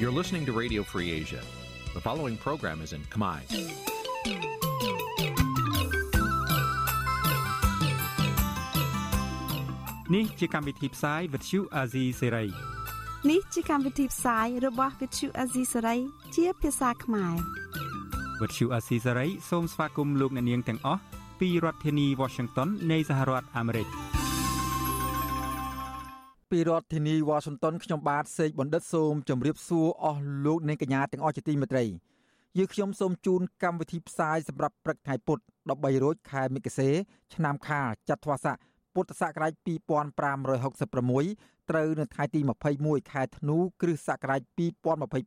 You're listening to Radio Free Asia. The following program is in Khmer. Nǐ chi càm bi tiệp xáy vệt chiu a zì sê ray នេះជាកម្មវិធីផ្សាយរបស់ Vithu Azisari ជាភាសាខ្មែរ វត្តឈូអាស៊ីសេរីសូមស្វាគមន៍លោកអ្នកនាងទាំងអស់ពីរដ្ឋធានី Washington នៃសហរដ្ឋអាមេរិក ពីរដ្ឋធានីវ៉ាស៊ីនតោនខ្ញុំបាទសេកបណ្ឌិតសូមជម្រាបសួរអស់លោកអ្នកកញ្ញាទាំងអស់ជាទីមេត្រីយើខ្ញុំសូមជូនកម្មវិធីផ្សាយសម្រាប់ព្រឹកថ្ងៃពុធ13រោចខែមិគសេឆ្នាំខាលចត្វាស័កពុទ្ធសករាជ2566ត្រូវនៅថ្ងៃទី21ខែធ្នូគ្រិស្តសករាជ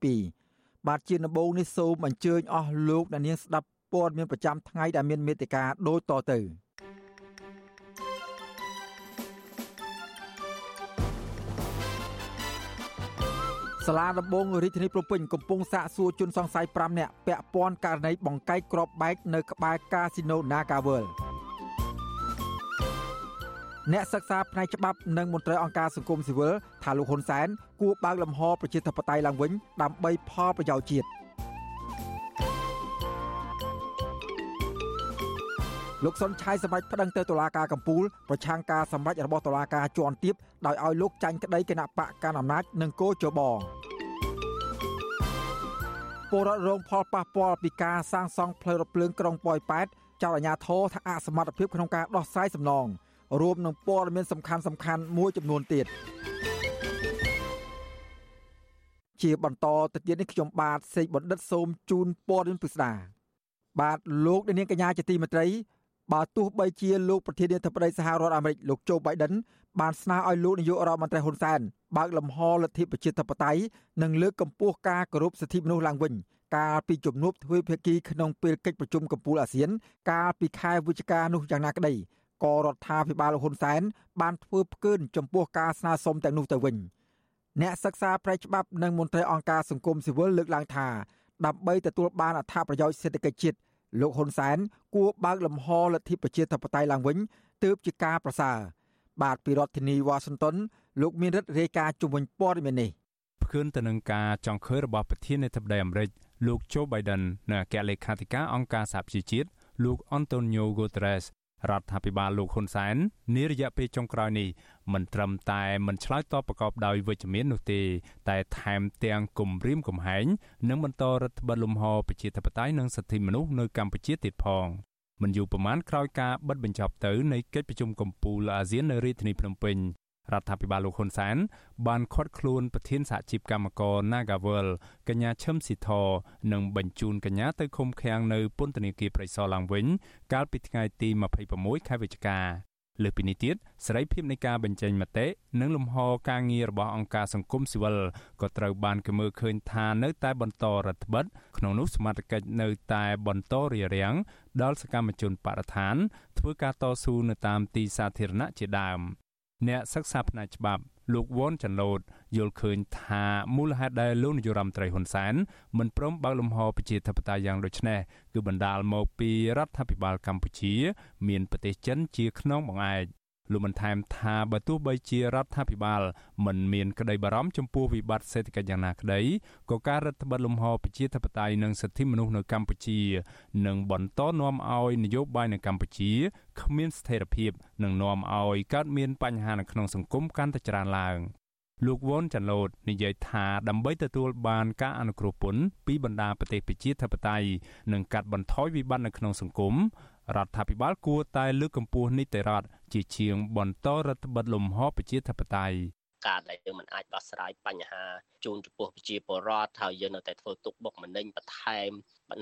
2022បាទជាដំបូងនេះសូមអញ្ជើញអស់លោកអ្នកនាងស្ដាប់ព័ត៌មានប្រចាំថ្ងៃដែលមានមេត្តាដូចតទៅ សាលាដំបងរាជធានីភ្នំពេញកំពុងសាកសួរជនសង្ស័យ5នាក់ពាក់ព័ន្ធករណីបង្កែកគ្រាប់បែកនៅក្បែរកាស៊ីណូ Naga World អ្នកសិក្សាផ្នែកច្បាប់និងមន្ត្រីអង្គការសង្គមស៊ីវិលថាលោកហ៊ុនសែនគួរបើកលំហប្រជាធិបតេយ្យឡើងវិញដើម្បីផលប្រយោជន៍ជាតិ លោកសុនឆៃសម្រាប់ប្តឹងទៅតុលាការកំពូលប្រឆាំងការសម្រេចរបស់តុលាការជាន់ទាបដោយឲ្យលោកចាញ់ក្តីគណៈបកកណ្ដាលអំណាចនិងគោចបពលរដ្ឋរងផលប៉ះពាល់ពីការសាងសង់ផ្លូវរថភ្លើងក្រុងប៉ោយប៉ែតចៅអាជ្ញាធរថាអសមត្ថភាពក្នុងការដោះស្រាយសំណងរួមនឹងព័ត៌មានសំខាន់សំខាន់មួយចំនួនទៀតជាបន្តទៅទៀតនេះខ្ញុំបាទសេកបណ្ឌិតសូមជូនព័ត៌មានពិស្ដាបាទលោកនាងកញ្ញាជាទីមេត្រី បើទោះបីជាលោកប្រធានាធិបតីសហរដ្ឋអាមេរិកលោកโจ Biden បានស្នើឲ្យលោកនាយករដ្ឋមន្ត្រីហ៊ុនសែនបើកលំហលទ្ធិប្រជាធិបតេយ្យនិងលើកកម្ពស់ការគោរពសិទ្ធិមនុស្សឡើងវិញកាលពីជំនួបទ្វេភាគីក្នុងពេលកិច្ចប្រជុំកំពូលអាស៊ាន កាលពីខែវិច្ឆិកានោះយ៉ាងណាក្តីក៏រដ្ឋាភិបាលហ៊ុនសែនបានធ្វើផ្កើនចំពោះការស្នើសុំទាំងនោះទៅវិញអ្នកសិក្សាប្រែច្បាប់និងមន្ត្រីអង្គការសង្គមស៊ីវិលលើកឡើងថាដើម្បីទទួលបានអត្ថប្រយោជន៍សេដ្ឋកិច្ចជាតិ លោកហ៊ុនសែនគួរបើកលំហលទ្ធិប្រជាធិបតេយ្យឡើងវិញទើបជាការប្រសើរបាទពីរដ្ឋធានីវ៉ាស៊ីនតោនលោកមានរិទ្ធរាយការណ៍ជុំវិញព័ត៌មាននេះផ្គឿនទៅនឹងការចង់ឃើញរបស់ប្រធានាធិបតីអាមេរិកលោក Joe Biden និងអគ្គលេខាធិការអង្គការសហប្រជាជាតិលោក Antonio Guterres រដ្ឋាភិបាលលោកហ៊ុនសែននារយៈពេលចុងក្រោយនេះ មិនត្រឹមតែមិនឆ្លើយតបប្រកបដោយវិជ្ជមាននោះទេ តែថែមទាំងគំរាមកំហែងនិងបន្តរដ្ឋបတ်លំហប្រជាធិបតេយ្យនិងសិទ្ធិមនុស្សនៅកម្ពុជាទៀតផងមិនយូរប៉ុន្មានក្រោយការបិទបញ្ចប់ទៅនៃកិច្ចប្រជុំកំពូលអាស៊ាននៅរាជធានីភ្នំពេញរដ្ឋាភិបាលលោកហ៊ុនសែនបានខាត់ខ្លួនប្រធានសហជីពកម្មករ Nagavel កញ្ញាឈឹមស៊ីធនិងបញ្ជូនកញ្ញាទៅឃុំឃាំងនៅពន្ធនាគារព្រៃសរឡើងវិញ កាលពីថ្ងៃទី26ខែវិច្ឆិកា លើពីនេះទៀតសេរីភាពនៃការបញ្ចេញមតិនិងលំហការងាររបស់អង្គការសង្គមស៊ីវិលក៏ត្រូវបានគេមើលឃើញថានៅតែបន្តរដ្ឋបិទក្នុងនោះសមាជិកនៅតែបន្តរារាំងដល់សកម្មជនបរិស្ថានធ្វើការតស៊ូនៅតាមទីសាធារណៈជាដើមអ្នកសិក្សាផ្នែកច្បាប់លោកវ៉ុនចាន់ឡូតយល់ឃើញថាមូលហេតុដែលលោកនាយរដ្ឋមន្ត្រីហ៊ុនសែនមិនព្រមបើកលំហប្រជាធិបតេយ្យយ៉ាងដូចនេះគឺបណ្ដាលមកពីរដ្ឋាភិបាលកម្ពុជា មានប្រទេសចិនជាខ្នងបង្អែក លោកបានថែមថាបើទោះបីជារដ្ឋាភិបាលមិនមានក្តីបារម្ភចំពោះវិបត្តិសេដ្ឋកិច្ចយ៉ាងណាក្តីក៏ការរដ្ឋបတ်លំហប្រជាធិបតេយ្យនិងសិទ្ធិមនុស្សនៅកម្ពុជានឹងបន្តនាំឲ្យនយោបាយនៅកម្ពុជាគ្មានស្ថិរភាពនិងនាំឲ្យកើតមានបញ្ហានៅក្នុងសង្គមកាន់តែច្រើនឡើងលោកវ៉ុនចាន់ឡូតនិយាយថាដើម្បីទទួលបានការអនុគ្រោះពន្ធពីបណ្ដាប្រទេសប្រជាធិបតេយ្យនិងកាត់បន្ថយវិបត្តិនៅក្នុងសង្គម រដ្ឋាភិបាលគួរតែលើកកម្ពស់នីតិរដ្ឋជាជាងបន្តរដ្ឋបិទលំហប្រជាធិបតេយ្យការដែលយើងមិនអាចដោះស្រាយបញ្ហាជូនចំពោះប្រជាពលរដ្ឋហើយយើងនៅតែធ្វើទុកបុកម្នេញបន្ថែម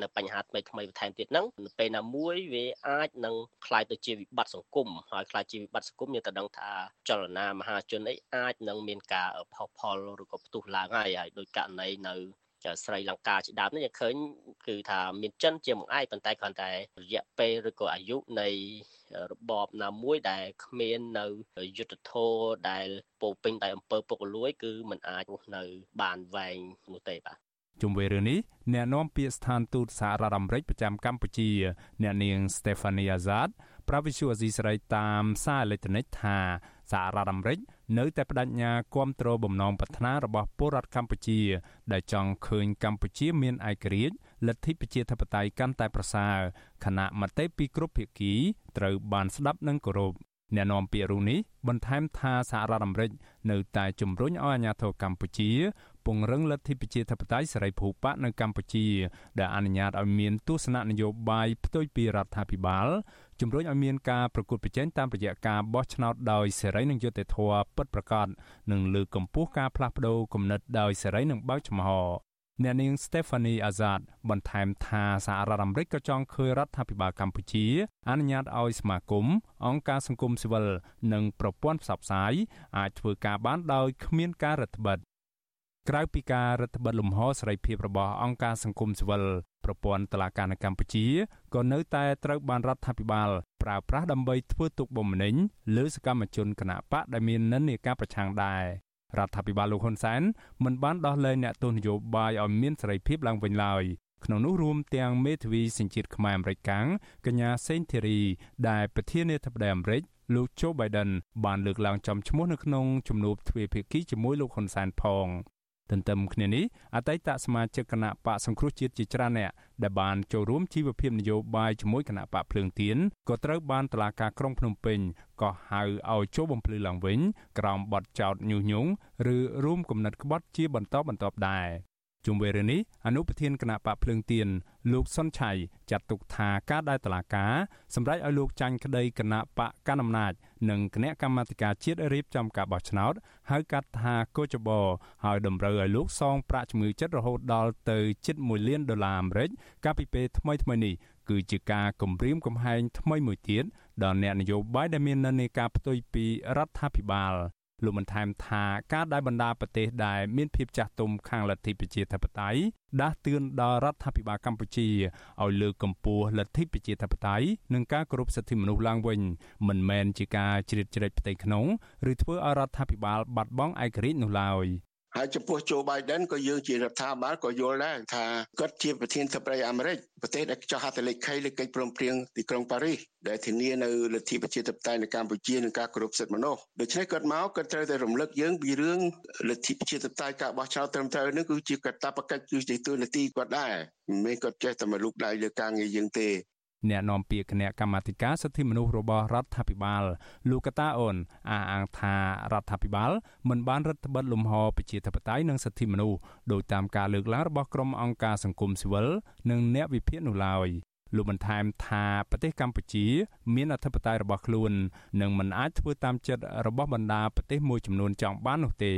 នៅបញ្ហាថ្មីថ្មីបន្ថែមទៀតហ្នឹងពេលណាមួយវាអាចនឹងក្លាយទៅជាវិបត្តិសង្គមហើយក្លាយជាវិបត្តិសង្គមយើងទៅដឹងថាចលនាមហាជនអីអាចនឹងមានការផុសផុលឬក៏ផ្ទុះឡើងហើយហើយដោយករណីនៅ ស្រីលង្កាជាដើមនេះយើងឃើញគឺថាមានចិនជាបង្អែកប៉ុន្តែគ្រាន់តែរយៈពេលឬក៏អាយុនៃរបបណាមួយដែលគ្មាននៅយុទ្ធធរដែលពោពេញដោយអំពើពុករលួយ គឺมันអាចរស់នៅ បានវែងនោះទេបាទជុំវិញរឿងនេះអ្នកនាំពាក្យស្ថានទូតសហរដ្ឋអាមេរិកប្រចាំកម្ពុជា អ្នកនាង Stephanie Azad ប្រាប់វិសុអាស៊ីសេរីតាមសារអេឡិចត្រូនិកថា សហរដ្ឋអាមេរិកនៅតែបដិញ្ញាគ្រប់គ្រងបំណងប្រាថ្នារបស់ពលរដ្ឋកម្ពុជា ដែលចង់ឃើញកម្ពុជាមានឯករាជ្យលទ្ធិប្រជាធិបតេយ្យកាន់តែប្រសើរខណៈមតិពីគ្រប់ភាគីត្រូវបានស្ដាប់និងគោរពអ្នកនាំពាក្យរូនេះបន្ថែមថាសហរដ្ឋអាមេរិកនៅតែជំរុញឲ្យអាញាធរកម្ពុជាពង្រឹងលទ្ធិប្រជាធិបតេយ្យសេរីភូប៉ានៅកម្ពុជា ដែលអនុញ្ញាតឲ្យមានទស្សនៈនយោបាយផ្ទុយពីរដ្ឋាភិបាល ជំរុញឲ្យមានការប្រកួតប្រជែងតាមរយៈការបោះឆ្នោតដោយសេរីនិងយុត្តិធម៌ពិតប្រាកដនិងលើកកម្ពស់ការផ្លាស់ប្តូរគំនិតដោយសេរីនិងបើកចំហអ្នកនាង Stephanie Azad បន្ថែមថាសហរដ្ឋអាមេរិកក៏ចង់ឃើញរដ្ឋាភិបាលកម្ពុជាអនុញ្ញាតឲ្យសមាគមអង្គការសង្គមស៊ីវិលនិងប្រព័ន្ធផ្សព្វផ្សាយអាចធ្វើការបានដោយគ្មានការរឹតបន្តឹង ក្រៅពីការរដ្ឋបិទលំហសេរីភាពរបស់អង្គការសង្គមស៊ីវិលប្រព័ន្ធតឡាការនៅកម្ពុជាក៏នៅតែត្រូវបានរដ្ឋាភិបាលប្រើប្រាស់ដើម្បីធ្វើទុកបុកម្នេញលើសកម្មជនគណបកដែលមាននិន្នាការប្រឆាំងដែររដ្ឋាភិបាលលោកហ៊ុនសែនមិនបានដោះលែងអ្នកទោសនយោបាយឲ្យមានសេរីភាពឡើងវិញឡើយក្នុងនោះរួមទាំងមេធាវីសញ្ជាតិខ្មែរអាមេរិកកាំងកញ្ញាសេងធីរី ដែលប្រធានាធិបតីអាមេរិកលោកโจ Biden បានលើកឡើងចំឈ្មោះនៅក្នុងជំនួបទ្វេភាគីជាមួយលោកហ៊ុនសែនផង ទន្ទឹមគ្នានេះអតីតសមាជិកគណៈបកសង្គ្រោះជាតិជាច្រើនអ្នកដែលបានចូលរួមជីវភាពនយោបាយជាមួយគណៈបកភ្លើងទៀនក៏ត្រូវបានតុលាការក្រុងភ្នំពេញកោះហៅឲ្យចូលបំភ្លឺឡើងវិញក្រោមបទចោទញុះញង់ឬរួមគំនិតក្បត់ជាបន្តបន្ទាប់ដែរ ជុំវិញរឿងនេះអនុប្រធានគណៈបកភ្លើងទៀនលោកសុនឆៃចាត់ទុកថាការដែលតឡាការសម្រេចឲ្យលោកចាញ់ក្តីគណៈបកកណ្ដាលអំណាចនិងគណៈកម្មាធិការជាតិរៀបចំការបោះឆ្នោតហៅកាត់ថាកោចបោហើយតម្រូវឲ្យលោកសងប្រាក់ជំងឺចិត្តរហូតដល់ទៅជិត1លានដុល្លារអាមេរិកកាលពីពេលថ្មីថ្មីនេះគឺជាការគំរាមកំហែងថ្មីមួយទៀតដល់អ្នកនយោបាយដែលមាននិន្នាការផ្ទុយពីរដ្ឋាភិបាល លោកបានថែមថាការដែលបណ្ដាប្រទេសដែលមានភាពចាស់ទុំខាងលទ្ធិប្រជាធិបតេយ្យដាស់តឿនដល់រដ្ឋាភិបាលកម្ពុជាឲ្យលើកកម្ពស់លទ្ធិប្រជាធិបតេយ្យនិងការគោរពសិទ្ធិមនុស្សឡើងវិញមិនមែនជាការជ្រៀតជ្រែកផ្ទៃក្នុងឬធ្វើឲ្យរដ្ឋាភិបាលបាត់បង់ឯករាជ្យនោះឡើយ។ ហើយចំពោះโจ Biden ក៏យើងជារដ្ឋាភិបាលក៏យល់ដែរថាគាត់ជាប្រធានធិបតីអាមេរិកប្រទេសដែលចោះហត្ថលេខីលើកិច្ចព្រមព្រៀងទីក្រុងប៉ារីសដែលធានានៅលទ្ធិប្រជាធិបតេយ្យនៅកម្ពុជានិងការគោរពសិទ្ធិមនុស្សដូច្នេះគាត់មកគាត់ត្រូវតែរំលឹកយើងពីរឿងលទ្ធិប្រជាធិបតេយ្យការបោះឆ្នោតត្រឹមត្រូវនេះគឺជាកាតព្វកិច្ចគឺជាទូនាទីគាត់ដែរមិនមែនគាត់ចេះតែមកលូកដៃលើការងារយើងទេ អ្នកនាំពាក្យគណៈកម្មាធិការសិទ្ធិមនុស្សរបស់រដ្ឋាភិបាលលោកកតាអូនអះអាងថារដ្ឋាភិបាលមិនបានរដ្ឋបិទលំហប្រជាធិបតេយ្យនិងសិទ្ធិមនុស្សដោយតាមការលើកឡើងរបស់ក្រុមអង្គការសង្គមស៊ីវិលនិងអ្នកវិភាគនោះឡើយលោកបន្ថែមថាប្រទេសកម្ពុជា មានអធិបតេយ្យរបស់ខ្លួន និងមិនអាចធ្វើតាមចិត្តរបស់បណ្ដាប្រទេសមួយចំនួនចង់បាននោះទេ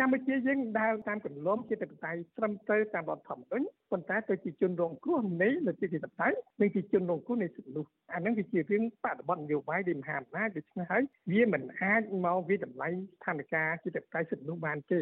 កម្ពុជាយើងដើរតាមគន្លងជាតិបតេយ្យត្រឹមត្រូវតាមរដ្ឋធម្មនុញ្ញប៉ុន្តែទៅជាជនរងគ្រោះនៃលទ្ធិជាតិបតេយ្យនិងជាជនរងគ្រោះនៃសិទ្ធិមនុស្សអានឹងគឺជារឿងបដិបត្តិនយោបាយដែលមហាអំណាចដូច្នេះហើយវាមិនអាចមកវិតម្លៃស្ថានភាពជាតិបតេយ្យសិទ្ធិមនុស្សបានទេ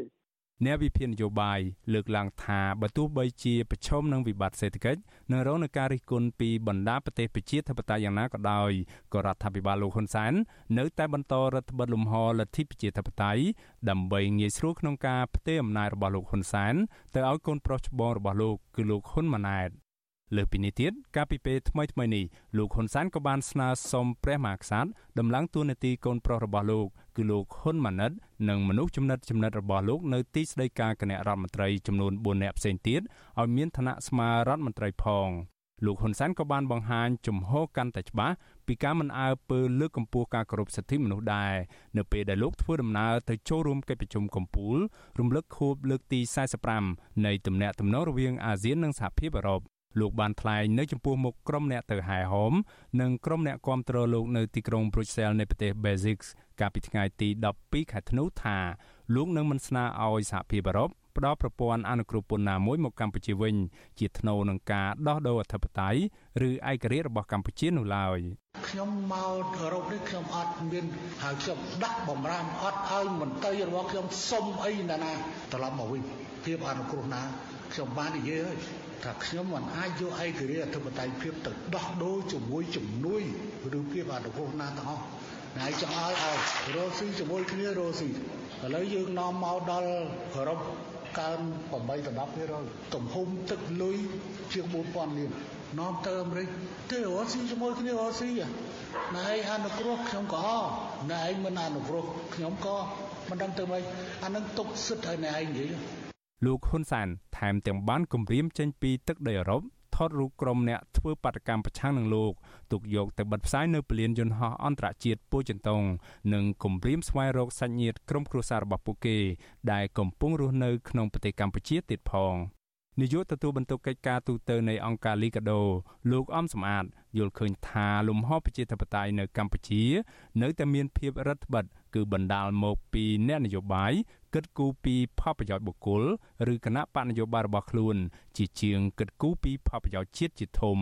អ្នកវិភាគនយោបាយលើកឡើងថាបើទោះបីជាប្រឈមនឹងវិបត្តិសេដ្ឋកិច្ចនិងរងនឹងការរិះគន់ពីបណ្ដាប្រទេសប្រជាធិបតេយ្យយ៉ាងណាក៏ដោយក៏រដ្ឋាភិបាលលោកហ៊ុនសែននៅតែបន្តរដ្ឋបិទលំហលទ្ធិប្រជាធិបតេយ្យដើម្បីងាយស្រួលក្នុងការផ្ទេរអំណាចរបស់លោកហ៊ុនសែនទៅឲ្យកូនប្រុសច្បងរបស់លោកគឺលោកហ៊ុនម៉ាណែត លើពីនេះទៀតកាលពីពេលថ្មីថ្មីនេះលោកហ៊ុនសែនក៏បានស្នើសុំព្រះមហាក្សត្រដំឡើងតួនាទីកូនប្រុសរបស់លោកគឺលោកហ៊ុនម៉ាណិតនិងមនុស្សចំណិតចំណិតរបស់លោកនៅទីស្តីការគណៈរដ្ឋមន្ត្រីចំនួន4នាក់ផ្សេងទៀតឲ្យមានឋានៈស្មើរដ្ឋមន្ត្រីផងលោកហ៊ុនសែនក៏បានបង្ហាញជំហរកាន់តែច្បាស់ពីការមិនអើពើលើកកម្ពស់ការគោរពសិទ្ធិមនុស្សដែរនៅពេលដែលលោកធ្វើដំណើរទៅចូលរួមកិច្ចប្រជុំកំពូលរំលឹកខួបលើកទី45នៃទំនាក់ទំនងរវាងអាស៊ាននិងសហភាពអឺរ៉ុប លោកបានថ្លែងនៅចំពោះមុខក្រុមអ្នកទៅហែហោមនិងក្រុមអ្នកគាំទ្រលោកនៅទីក្រុង Brussels នៃប្រទេស Belgique កាលពីថ្ងៃទី12ខែធ្នូថាលោកនឹងមិនស្នើឲ្យសហភាពអឺរ៉ុបផ្ដល់ប្រព័ន្ធអនុគ្រោះពន្ធណាមួយមកកម្ពុជាវិញ ជាថ្នូវនឹងការដោះដូរអធិបតេយ្យឬឯករាជ្យរបស់កម្ពុជានោះឡើយខ្ញុំមកអឺរ៉ុបនេះខ្ញុំអត់មានហើយខ្ញុំដាក់បំរាមអត់ឲ្យមន្ត្រីរបស់ខ្ញុំសុំអីណាណាត្រឡប់មកវិញភាពអនុគ្រោះណាខ្ញុំបាននិយាយហើយ ថាខ្ញុំមិនអាចយកឯករាជ្យអធិបតេយ្យភាពទៅដោះដូរជាមួយជំនួយឬភាពអនុគ្រោះណាទាំងអស់ហើយចង់ឲ្យឲ្យរស់ស៊ីជាមួយគ្នារស់ស៊ីឥឡូវយើងនាំមកដល់អឺរ៉ុបកើន8ដល់10%ទំហំទឹកលុយជាង4000លាននាំទៅអាមេរិកទៅរស់ស៊ីជាមួយគ្នារស់ស៊ីណែឯងអនុគ្រោះខ្ញុំក៏ណែឯងមិនអនុគ្រោះខ្ញុំក៏មិនដឹងទៅម៉េចអានឹងទុកសិទ្ធឲ្យណែឯងនិយាយ លោកហ៊ុនសែនថែមទាំងបានគម្រាមចេញពីទឹកដីអឺរ៉ុបថតរូបក្រុមអ្នកធ្វើបាតកម្មប្រឆាំងនឹងលោកទុកយកទៅបិទផ្សាយនៅពលានយន្តហោះអន្តរជាតិពូជន្ទងនិងគម្រាមស្វែងរកសាច់ញាតិក្រុមគ្រួសាររបស់ពួកគេដែលកំពុងរស់នៅក្នុងប្រទេសកម្ពុជាទៀតផងនាយកទទួលបន្ទុកកិច្ចការទូតនៅអង្គការលីកាដូលោកអំសំអាតយល់ឃើញថាលំហប្រជាធិបតេយ្យនៅកម្ពុជា នៅតែមានភាពរដ្ឋបិទគឺបណ្ដាលមកពីអ្នកនយោបាយ គិតគូរពីផលប្រយោជន៍បុគ្គលឬគណៈបកនយោបាយរបស់ខ្លួន ជាជាងគិតគូរពីផលប្រយោជន៍ជាតិជាធំ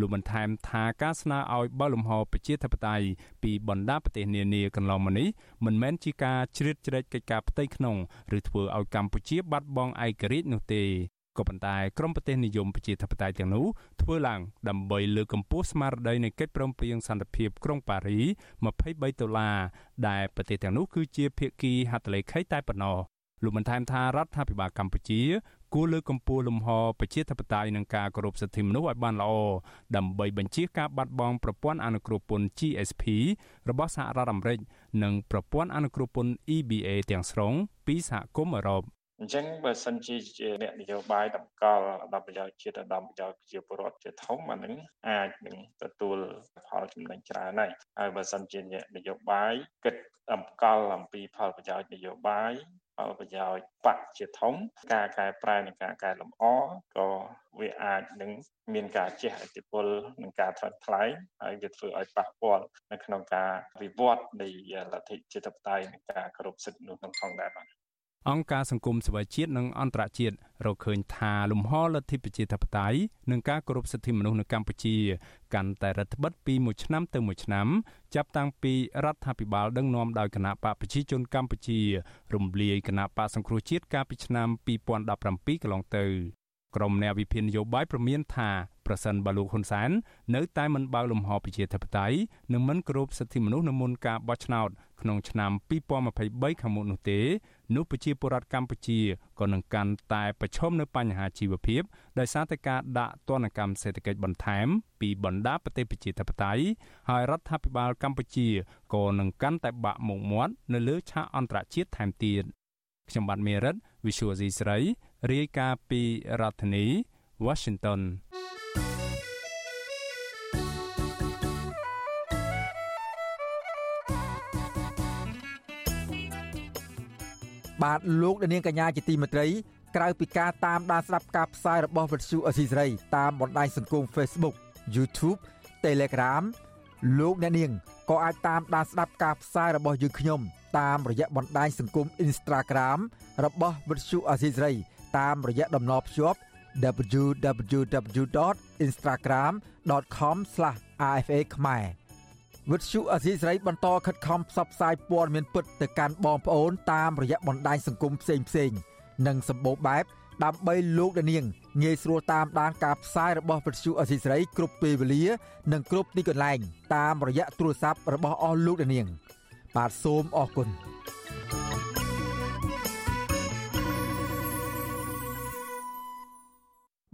លោកបន្ថែមថាការស្នើឲ្យបើលំហប្រជាធិបតេយ្យពីបណ្ដាប្រទេសនានាកន្លងមកនេះមិនមែនជាការជ្រៀតជ្រែកកិច្ចការផ្ទៃក្នុង ឬធ្វើឲ្យកម្ពុជាបាត់បង់ឯករាជ្យនោះទេ ក៏ប៉ុន្តែក្រមប្រទេសនិយមប្រជាធិបតេយ្យទាំងនោះធ្វើឡើងដើម្បីលើកកម្ពស់ស្មារតីនៃកិច្ចព្រមព្រៀងសន្តិភាពក្រុងប៉ារី23ដុល្លារដែលប្រទេសទាំងនោះគឺជាភាគីហត្ថលេខីតែប៉ុណ្ណោះលោកបានថែមថារដ្ឋាភិបាលកម្ពុជា គួរលើកកម្ពស់លំហប្រជាធិបតេយ្យនិងការគោរពសិទ្ធិមនុស្សឲ្យបានល្អដើម្បីបញ្ជាការបាត់បង់ប្រព័ន្ធអនុគ្រោះពន្ធ GSP របស់សហរដ្ឋអាមេរិកនិងប្រព័ន្ធអនុគ្រោះពន្ធ EBA ទាំងស្រុងពីសហគមន៍អឺរ៉ុប អញ្ចឹងបើសិនជាជាអ្នកនយោបាយតម្កល់ដល់ប្រយោជន៍ជាតិដល់ប្រយោជន៍ប្រជាពលរដ្ឋជាធំអានឹងអាចនឹងទទួលផលចំណេញច្រើនហើយហើយបើសិនជាអ្នកនយោបាយគិតតម្កល់អំពីផលប្រយោជន៍នយោបាយផលប្រយោជន៍បកជាធំ ការកែប្រែនិងការកែលម្អក៏វាអាចនឹងមានការជះឥទ្ធិពលនិងការថ្លៃថ្លែងហើយវាធ្វើឲ្យប៉ះពាល់នៅក្នុងការវិវត្តនៃលទ្ធិជាតិបតេយ្យនិងការគោរពសិទ្ធិមនុស្សក្នុងផងដែរបាទ អង្គការសង្គមស៊ីវិលជាតិនិងអន្តរជាតិរកឃើញថាលំហលទ្ធិប្រជាធិបតេយ្យនិងការគោរពសិទ្ធិមនុស្សនៅកម្ពុជា កាន់តែរដ្ឋបិទពីមួយឆ្នាំទៅមួយឆ្នាំ ចាប់តាំងពីរដ្ឋាភិបាលដឹកនាំដោយគណៈបកប្រជាជនកម្ពុជា រំលាយគណៈបកសង្គ្រោះជាតិកាលពីឆ្នាំ2017កន្លងទៅ ក្រុមអ្នកវិភាគនយោបាយប្រមានថាប្រសិនបើលោកហ៊ុនសែននៅតែមិនបើកលំហប្រជាធិបតេយ្យនិងមិនគោរពសិទ្ធិមនុស្សនៅមុនការបោះឆ្នោតក្នុងឆ្នាំ2023ខាងមុខនោះទេនោះប្រជាពលរដ្ឋកម្ពុជាក៏នឹងកាន់តែប្រឈមនៅបញ្ហាជីវភាពដោយសារតែការដាក់ទណ្ឌកម្មសេដ្ឋកិច្ចបន្ថែមពីបណ្ដាប្រទេសប្រជាធិបតេយ្យហើយរដ្ឋាភិបាលកម្ពុជាក៏នឹងកាន់តែបាក់មុខមាត់នៅលើឆាកអន្តរជាតិថែមទៀតខ្ញុំបាទមេរិត Visual C ស្រី រាយការណ៍ពីរដ្ឋធានី Washington បាទលោកនាងកញ្ញាជាទីមេត្រីក្រៅពីការតាមដានស្ដាប់ការផ្សាយរបស់វិទ្យុអស៊ីសេរីតាមបណ្ដាញសង្គម Facebook YouTube Telegram លោកអ្នកនាងក៏អាចតាមដានស្ដាប់ការផ្សាយរបស់យើងខ្ញុំតាមរយៈបណ្ដាញសង្គម Instagram របស់វិទ្យុអស៊ីសេរី តាមរយៈតំណភ្ជាប់ www.instagram.com/rfa ខ្មែរវិទ្យុអសីស្រីបន្តខិតខំផ្សព្វផ្សាយព័ត៌មានពិតទៅកាន់បងប្អូនតាមរយៈបណ្ដាញសង្គមផ្សេងផ្សេងនិងសម្បូរបែបដើម្បីលោកនាងងាយស្រួលតាមដានការផ្សាយរបស់វិទ្យុអសីស្រីគ្រប់ពេលវេលា និងគ្រប់ទីកន្លែងតាមរយៈទូរស័ព្ទរបស់អស់លោកនាង បាទសូមអរគុណ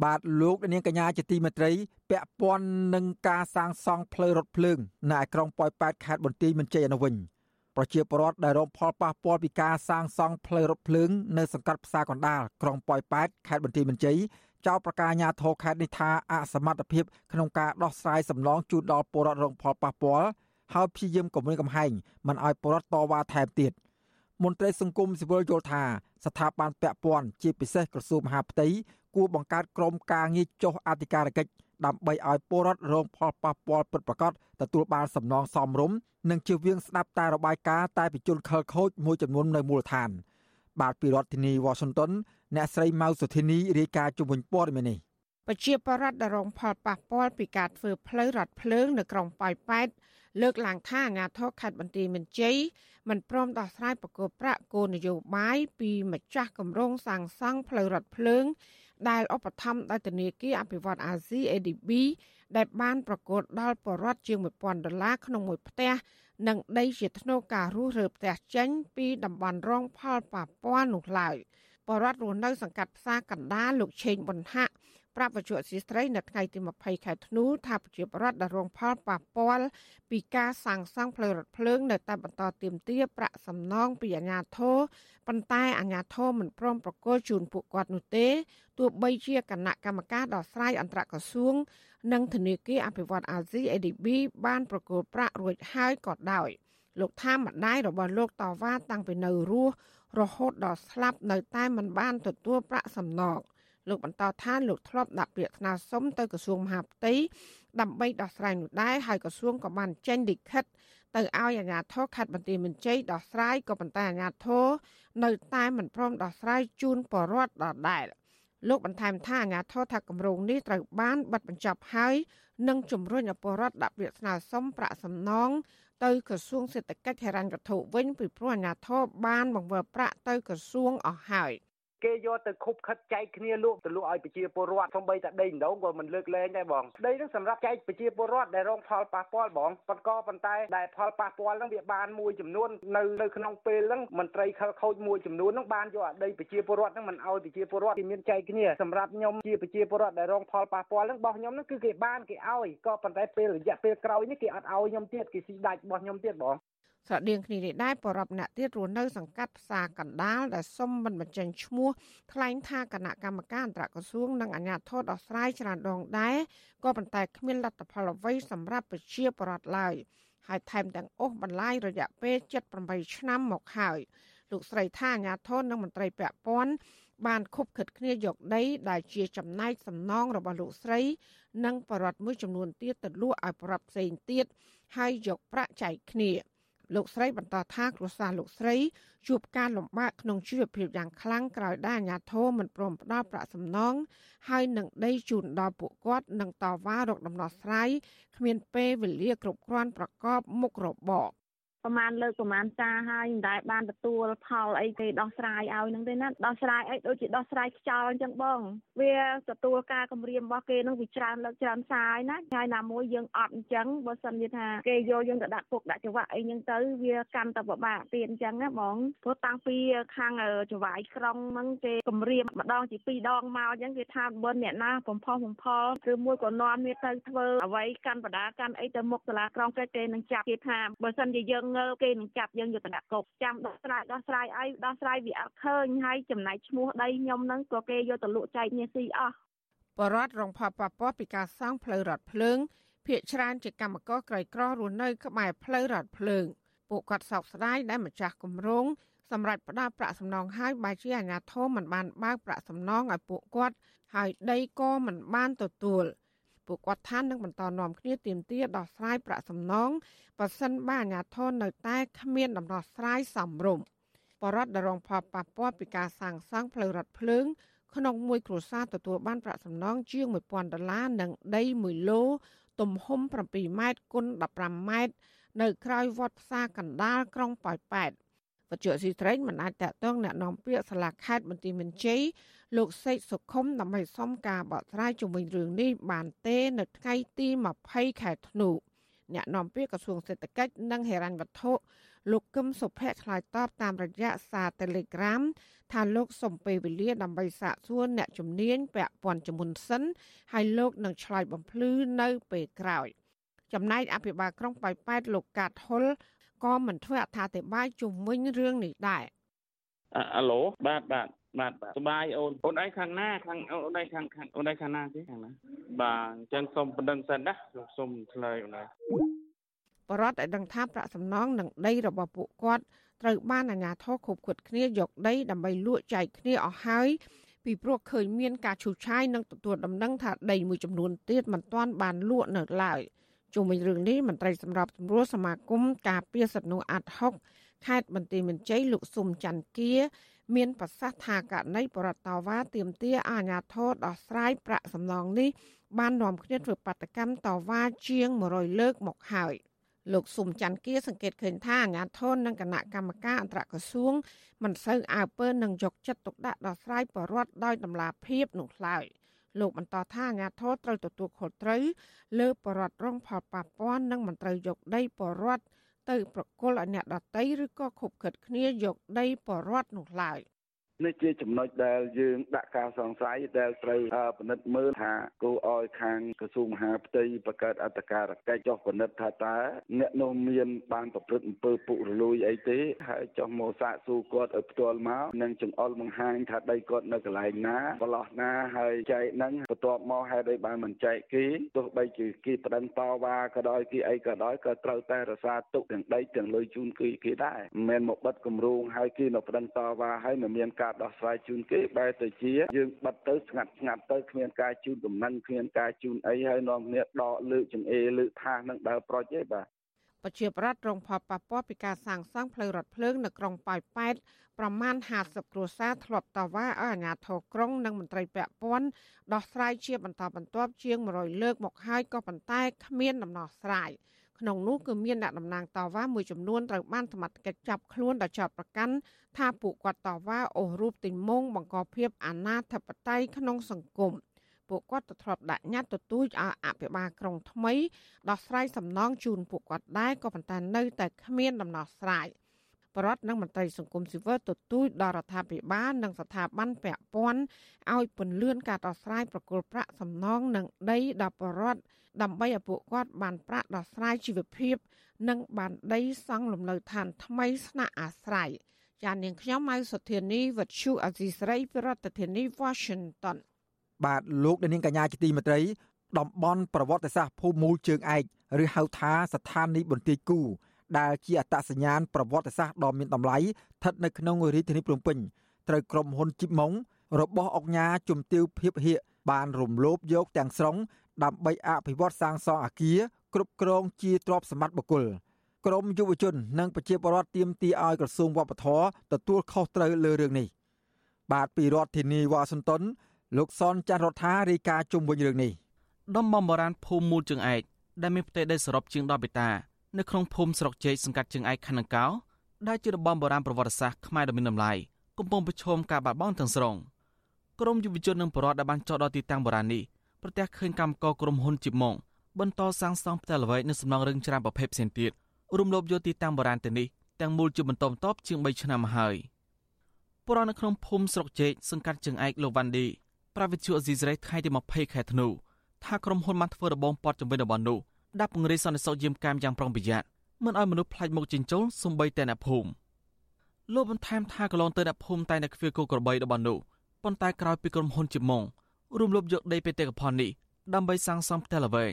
បាទលោកនាងកញ្ញាជាទីមេត្រីពាក់ព័ន្ធនឹងការសាងសង់ផ្លូវរថភ្លើងនៅឯក្រុងប៉ោយប៉ែតខេត្តបន្ទាយមានជ័យអនុវិញប្រជាពលរដ្ឋដែលរងផលប៉ះពាល់ពីការសាងសង់ផ្លូវរថភ្លើងនៅសង្កាត់ផ្សារកណ្ដាលក្រុងប៉ោយប៉ែតខេត្តបន្ទាយមានជ័យចោទប្រកាសអាញាធរខេត្តនេះថាអសមត្ថភាពក្នុងការដោះស្រាយសំណងជូនដល់ពលរដ្ឋរងផលប៉ះពាល់ហើយព្យាយាមគំរាមកំហែងមិនឲ្យពលរដ្ឋតវ៉ាថែមទៀតមន្ត្រីសង្គមស៊ីវិលយល់ថាស្ថាប័នពាក់ព័ន្ធជាពិសេសក្រសួងមហាផ្ទៃ គួរបង្កើតក្រុមការងារចុះអធិការកិច្ចដើម្បីឲ្យពលរដ្ឋរងផលប៉ះពាល់ពិតប្រាកដទទួលបានសំណងសមរម្យនិងជៀសវាងស្ដាប់តែរបាយការណ៍តែពីជនខិលខូចមួយចំនួននៅមូលដ្ឋាន បាទពីរដ្ឋធានី Washington អ្នកស្រីម៉ៅសុធីនីរាយការណ៍ជុំវិញព័ត៌មាននេះប្រជាពលរដ្ឋដែលរងផលប៉ះពាល់ពីការធ្វើផ្លូវរថភ្លើងនៅក្រុងប៉ោយប៉ែតលើកឡើងថាអាញាធរខេត្តបន្ទាយមានជ័យមិនព្រមដោះស្រាយប្រកបប្រាក់គោលនយោបាយពីម្ចាស់គម្រោងសាងសង់ផ្លូវរថភ្លើង ដែលឧបត្ថម្ភដោយធនាគារអភិវឌ្ឍអាស៊ី ADB ដែលបានប្រកួតដល់បរដ្ឋជាង1000ដុល្លារក្នុងមួយផ្ទះនិងដីជាធ្នូការរស់រើផ្ទះចេញពីតំបន់រងផលប៉ះពាល់នោះឡើយបរដ្ឋរស់នៅសង្កាត់ផ្សារកណ្ដាលលោកឆេងប៊ុនហាក់ ប្រាប់វិទ្យុអសីស្រីនៅថ្ងៃទី20ខែធ្នូថាប្រជាពលរដ្ឋដែលរងផលប៉ះពាល់ពីការសាងសង់ផ្លូវរថភ្លើង នៅតែបន្តទៀមទាប្រាក់សំណងពីអាជ្ញាធរប៉ុន្តែអាជ្ញាធរមិនព្រមប្រគល់ជូនពួកគាត់នោះទេទោះបីជាគណៈកម្មការដោះស្រាយអន្តរក្រសួង និងធនាគារអភិវឌ្ឍអាស៊ី ADB បានប្រគល់ប្រាក់រួចហើយក៏ដោយលោកថាម្ដាយរបស់លោកតវ៉ាតាំងពីនៅរស់រហូតដល់ស្លាប់នៅតែមិនបានទទួលប្រាក់សំណង លោកបន្តថាលោកធ្លាប់ដាក់ពាក្យស្នើសុំទៅក្រសួងមហាផ្ទៃដើម្បីដោះស្រាយនោះដែរហើយក្រសួងក៏បានចេញលិខិតទៅឲ្យអាជ្ញាធរខេត្តបន្ទាយមានជ័យដោះស្រាយក៏ប៉ុន្តែអាជ្ញាធរនៅតែមិនព្រមដោះស្រាយជូនបរដ្ឋដដែលលោកបន្ថែមថាអាជ្ញាធរថាគម្រោងនេះត្រូវបានបិទបញ្ចប់ហើយនិងជំរុញឲ្យពលរដ្ឋដាក់ពាក្យស្នើសុំប្រាក់សំណងទៅក្រសួងសេដ្ឋកិច្ចហិរញ្ញវត្ថុវិញពីព្រោះអាជ្ញាធរបានបង្វិលប្រាក់ទៅក្រសួងអស់ហើយ។ គេយកទៅខុបខិតចែកគ្នាលក់ទៅលក់ឲ្យប្រជាពលរដ្ឋសំបីតែដីម្ដងក៏មិនលើកលែងដែរបងដីហ្នឹងសម្រាប់ចែកប្រជាពលរដ្ឋដែលរងផលប៉ះពាល់បងប៉ុន្តែប៉ុន្តែដែលផលប៉ះពាល់ហ្នឹងវាបានមួយចំនួននៅនៅក្នុងពេលហ្នឹងមន្ត្រីខលខូចមួយចំនួនហ្នឹងបានយកអាដីប្រជាពលរដ្ឋហ្នឹងមិនឲ្យប្រជាពលរដ្ឋគេមានចែកគ្នាសម្រាប់ខ្ញុំជាប្រជាពលរដ្ឋដែលរងផលប៉ះពាល់ហ្នឹងរបស់ខ្ញុំហ្នឹងគឺគេបានគេឲ្យក៏ប៉ុន្តែពេលរយៈពេលក្រោយនេះគេអត់ឲ្យខ្ញុំទៀតគេស៊ីដាច់របស់ខ្ញុំទៀតបង ស្រដៀងគ្នានេះដែរបរិបម្នាក់ទៀតរស់នៅសង្កាត់ផ្សារកណ្ដាលដែលសុំមិនបញ្ចេញឈ្មោះថ្លែងថាគណៈកម្មការអន្តរក្រសួងនិងអាជ្ញាធរដោះស្រាយច្រើនដងដែរក៏ប៉ុន្តែគ្មានលទ្ធផលអ្វីសម្រាប់ប្រជាពលរដ្ឋឡើយហើយថែមទាំងអូសបន្លាយរយៈពេល78ឆ្នាំមកហើយលោកស្រីថាអាជ្ញាធរនិងមន្ត្រីពាក់ព័ន្ធបានខុបខិតគ្នាយកដី ដែលជាចំណែកសំណងរបស់លោកស្រី និងបរិវត្តមួយចំនួនទៀតទៅលក់ឲ្យបរិវត្តផ្សេងទៀតហើយយកប្រាក់ចែកគ្នា។ លោកស្រីបន្តថាគ្រួសារលោកស្រីជួបការលំបាកក្នុងជីវភាពយ៉ាងខ្លាំងក្រោយដែលអាជ្ញាធរមិនព្រមផ្ដល់ប្រាក់សំណងហើយនឹងដីជូនដល់ពួកគាត់នឹងតវ៉ារកដំណោះស្រាយគ្មានពេលវេលាគ្រប់គ្រាន់ប្រកបមុខរបរ ប្រហែលលើកប្រហែលសារហើយមិនដែលបានទទួលផលអីគេដោះស្រាយឲ្យហ្នឹងទេណាដោះស្រាយអីដូចជាដោះស្រាយខ្យល់អញ្ចឹងបង វាទទួលការគម្រាមរបស់គេហ្នឹងវាច្រើនលើកច្រើនសារហើយណាហើយណាមួយយើងអត់អញ្ចឹងបើសិនជាថាគេយកយើងទៅដាក់គុកដាក់ច្បាក់អីហ្នឹងទៅវាកាន់តែពិបាកទៀតអញ្ចឹងណាបងព្រោះតាំងពីខាងចវាយក្រុងហ្នឹងគេគម្រាមម្ដងជាពីរដងមកអញ្ចឹងគេថាបើអ្នកណាបំផុសបំផលឬមួយក៏នាំវាទៅធ្វើអ្វីកាន់បដាកាន់អីទៅមុខសាលាក្រុងគេនឹងចាប់គេថាបើសិនជាយើងងើបគេនឹងចាប់យើងយកទៅដាក់គុកចាំដោះស្រាយដោះស្រាយអីដោះស្រាយវាអត់ឃើញហើយចំណែកឈ្មោះដីខ្ញុំហ្នឹងក៏គេយកទៅលក់ចែកគ្នាស៊ីអស់បរដ្ឋរងផលប៉ះពាល់ពីការសង់ផ្លូវរថភ្លើងភ្នាក់ច្រើនជាកម្មករក្រីក្ររស់នៅក្បែរផ្លូវរថភ្លើងពួកគាត់សោកស្ដាយដែលម្ចាស់គម្រោងសម្រាប់ផ្ដល់ប្រាក់សំណងឲ្យបើជាអាជ្ញាធរមិនបានបើកប្រាក់សំណងឲ្យពួកគាត់ហើយដីក៏មិនបានទទួល ពួកគាត់ថានឹងបន្តនាំគ្នាទៀមទាដោះស្រាយប្រាក់សំណងបើសិនបើអាជ្ញាធរនៅតែគ្មានដំណោះស្រាយសមរម្យបរដ្ឋដរងផលប៉ះពាល់ពីការសាងសង់ផ្លូវរថភ្លើង ក្នុងមួយគ្រួសារទទួលបានប្រាក់សំណងជាង1000ដុល្លារនិងដី1ឡូទំហំ7ម៉ែត្រគុណ15ម៉ែត្រនៅក្រៅវត្តផ្សារកណ្ដាលក្រុងប៉ោយប៉ែតវត្តស៊ីត្រេងមិនអាចតកតងแนะនាំពាក្យសាលាខេត្តបន្ទាយមានជ័យ លោកសេកសុខុមដើម្បីសុំការបកស្រាយជំវិញរឿងនេះបានទេនៅថ្ងៃទី20ខែធ្នូអ្នកនាំពាក្យក្រសួងសេដ្ឋកិច្ចនិងហិរញ្ញវត្ថុលោកកឹមសុភ័ក្រឆ្លើយតបតាមរយៈសារ Telegram ថាលោកសុំពេលវេលាដើម្បីសាកសួរអ្នកជំនាញពាក់ព័ន្ធជំនុនសិនហើយលោកនឹងឆ្លើយបំភ្លឺនៅពេលក្រោយ ចំណែកអភិបាលក្រុងប៉ោយប៉ែតលោកកាតហុលក៏មិនធ្វើអត្ថាធិប្បាយជុំវិញរឿងនេះដែរអាឡូបាទបាទ បាទបាទសុបាយអូនអូនឯងខាងណាខាងអូនឯងខាងខាងអូនឯងខាងណាទេខាងណាបាទអញ្ចឹងសូមបណ្ដឹងសិនណាសូមឆ្លើយអូនឯងបរដ្ឋឲ្យដឹងថាប្រាក់សំណងនិងដីរបស់ពួកគាត់ត្រូវបានអាជ្ញាធរខុបខិតគ្នាយកដីដើម្បីលក់ចែកគ្នាអស់ហើយពីព្រោះឃើញមានការឈូសឆាយនិងទទួលដំណឹងថាដីមួយចំនួនទៀតមិនទាន់បានលក់នៅឡើយជុំវិញរឿងនេះមន្ត្រីសម្របសម្រួលសមាគមការពារសិទ្ធិមនុស្សអាត់ហុកខេត្តបន្ទាយមានជ័យលោកស៊ុំច័ន្ទគា មានប្រសាសន៍ថាករណីបរតតាវ៉ាទៀមទាអាញាធរដោះស្រាយប្រាក់សំណងនេះបាននាំគ្នាធ្វើបាតកម្មតវ៉ាជាង100លើកមកហើយលោកស៊ុំច័ន្ទគាសង្កេតឃើញថាអាញាធរនិងគណៈកម្មការអន្តរក្រសួងមិនសូវអើពើនឹងយកចិត្តទុកដាក់ដោះស្រាយបរដ្ឋដោយតម្លាភាពនោះឡើយលោកបន្តថាអាញាធរត្រូវទទួលខុសត្រូវលើបរដ្ឋរងផលប៉ះពាល់និងមិនត្រូវយកដីបរដ្ឋ ទៅប្រគល់ឲ្យអ្នកដតីឬក៏ខុបខិតគ្នាយកដីបរដ្ឋនោះឡើយ នេះជាចំណុចដែលយើងដាក់ការសង្ស័យដែលត្រូវពិនិត្យមើលថាគួរឲ្យខាងក្រសួងមហាផ្ទៃបង្កើតអត្តការកិច្ចចុះពិនិត្យថាតើអ្នកនោះមានបានប្រព្រឹត្តអំពើពុករលួយអីទេហើយចុះមកសាកសួរគាត់ឲ្យផ្ទាល់មកនិងចង្អុលបង្ហាញថាដីគាត់នៅកន្លែងណាប្រឡោះណាហើយចែកហ្នឹងបន្ទាប់មកហេតុអីបានមិនចែកគេទោះបីជាគេប្តឹងតវ៉ាក៏ដោយគេអីក៏ដោយក៏ត្រូវតែរក្សាទុកទាំងដីទាំងលុយជូនគេគេដែរមិនមែនមកបិទគម្រោងហើយគេនៅប្តឹងតវ៉ាហើយមិនមានការដោះស្រាយជូនគេបែរទៅជាយើងបិទទៅស្ងាត់ស្ងាត់ទៅគ្មានការជូនដំណឹងគ្មានការជូនអីហើយនាំគ្នាដកលើកចង្អេរលើកថាសនឹងដើរប្រុចទេបាទប្រជាប្រដ្ឋរងផលប៉ះពាល់ពីការសាងសង់ផ្លូវរថភ្លើងនៅក្រុងប៉ោយប៉ែតប្រមាណ50គ្រួសារធ្លាប់តវ៉ាឲ្យអាជ្ញាធរក្រុងនិងមន្ត្រីពាក់ព័ន្ធដោះស្រាយជាបន្តបន្ទាប់ជាង100លើកមកហើយក៏ប៉ុន្តែគ្មានដំណោះស្រាយ ក្នុងនោះគឺមានអ្នកតំណាងតវ៉ាមួយចំនួនត្រូវបានសមត្ថកិច្ចចាប់ខ្លួនដោយចោទប្រកាន់ថាពួកគាត់តវ៉ាអូសរូបទីមងបង្កភាពអនាធិបតេយ្យក្នុងសង្គមពួកគាត់ទៅធ្លាប់ដាក់ញត្តិទទូចឲ្យអភិបាលក្រុងថ្មីដោះស្រាយសំណងជូនពួកគាត់ដែរក៏ប៉ុន្តែនៅតែគ្មានដំណោះស្រាយ បរដ្ឋនិងមន្ត្រីសង្គមស៊ីវិលទទូចដល់រដ្ឋាភិបាលនិងស្ថាប័នពាក់ព័ន្ធឲ្យពន្លឿនការដោះស្រាយប្រគល់ប្រាក់សំណងនិងដីដល់បរដ្ឋដើម្បីឲ្យពួកគាត់បានប្រាក់ដោះស្រាយជីវភាព និងបានដីសង់លំនៅឋានថ្មីស្នាក់អាស្រ័យចាននាងខ្ញុំម៉ៅសុធានីវັດឈូអេស៊ីស្រីប្រធានាធិបតី Washington បាទលោកនាងកញ្ញាជាទីមេត្រីតំបន់ប្រវត្តិសាស្ត្រភូមិមូលជើងឯកឬហៅថាស្ថានីយ៍បន្ទាយគូ ដែលជាអត្តសញ្ញាណប្រវត្តិសាស្ត្រដ៏មានតម្លៃស្ថិតនៅក្នុងរាជធានីភ្នំពេញត្រូវក្រុមហ៊ុនជីបម៉ុងរបស់អង្គការជំទាវភាពហៀកបានរំលោភយកទាំងស្រុងដើម្បីអភិវឌ្ឍសាងសង់អគារគ្រប់គ្រងជាទ្រព្យសម្បត្តិបុគ្គលក្រមយុវជន និងប្រជាពលរដ្ឋទាមទារឲ្យក្រសួងវប្បធម៌ទទួលខុសត្រូវលើរឿងនេះបាទពីរដ្ឋធានីវ៉ាស៊ីនតោនលោកសនចាន់រដ្ឋារាយការណ៍ជុំវិញរឿងនេះដំបងបរានភូមិមូលជើងឯកដែលមានផ្ទៃដីសរុបជាង10ហិកតា នៅក្នុងភូមិស្រុកជែកសង្កាត់ជើងឯកខណ្ឌនង្គោដែលជាតំបន់បុរាណប្រវត្តិសាស្ត្រខ្មែរដ៏មានតម្លៃកំពុងប្រឈមការបាត់បង់ទាំងស្រុងក្រមយុវជននិងបរិវត្តដែលបានចោទដល់ទីតាំងបុរាណនេះប្រទះឃើញកម្មករក្រុមហ៊ុនជីម៉ុងបន្តសាងសង់ផ្ទះល្វែងនិងសំណង់រឹងច្រើនប្រភេទផ្សេងទៀតរួមលបយកទីតាំងបុរាណទៅនេះទាំងមូលជាបន្តបន្ទាប់ជាង3ឆ្នាំមកហើយបុរាណនៅក្នុងភូមិស្រុកជែកសង្កាត់ជើងឯកលោកវ៉ាន់ឌីប្រាវិទ្យាអេស៊ីសរ៉ៃថ្ងៃទី20ខែធ្នូថាក្រុមហ៊ុនបានធ្វើរបងព័ទ្ធជំវិញតំបន់នោះ ដាក់ពង្រាយសន្តិសុខយាមកាមយ៉ាងប្រុងប្រយ័ត្នមិនឲ្យមនុស្សផ្លាច់មុខចិញ្ចូលសំបីតែអ្នកភូមិលោកបន្ថែមថាកន្លងទៅអ្នកភូមិតែនៅខ្វៀលគោក្របីតំបន់នោះប៉ុន្តែក្រោយពីក្រុមហ៊ុនជាម៉ងរួមលុបយកដីបេតិកភណ្ឌនេះដើម្បីសាងសង់ផ្ទះល្វែង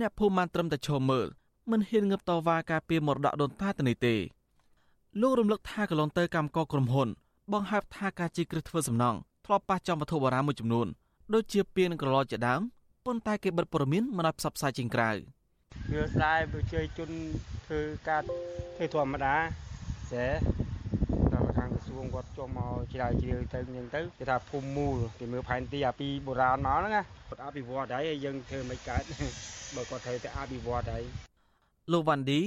អ្នកភូមិបានត្រឹមតែឈរមើលមិនហ៊ានងើបតវ៉ាការពារមរតកដូនតាទៅនេះទេលោករំលឹកថាកន្លងទៅកម្មករក្រុមហ៊ុន បង្ហើបថាការជីគ្រឹះធ្វើសំណង់ធ្លាប់ប៉ះចំវត្ថុបុរាណមួយចំនួនដូចជាពាងនិងក្រឡជាដើមប៉ុន្តែគេបិទព័ត៌មានមិនឲ្យផ្សព្វផ្សាយជាងក្រៅ វាស្ដាយប្រជាជនធ្វើការធ្វើធម្មតាតែតាមខាងក្រសួងគាត់ចុះមកជ្រាវជ្រាវទៅហ្នឹងទៅគេថាភូមិមូលគេមើលផែនទីអាពីបុរាណមកហ្នឹងណាគាត់អភិវឌ្ឍហើយយើងធ្វើមិនកើតបើគាត់ត្រូវតែអភិវឌ្ឍហើយលោកវ៉ាន់ឌី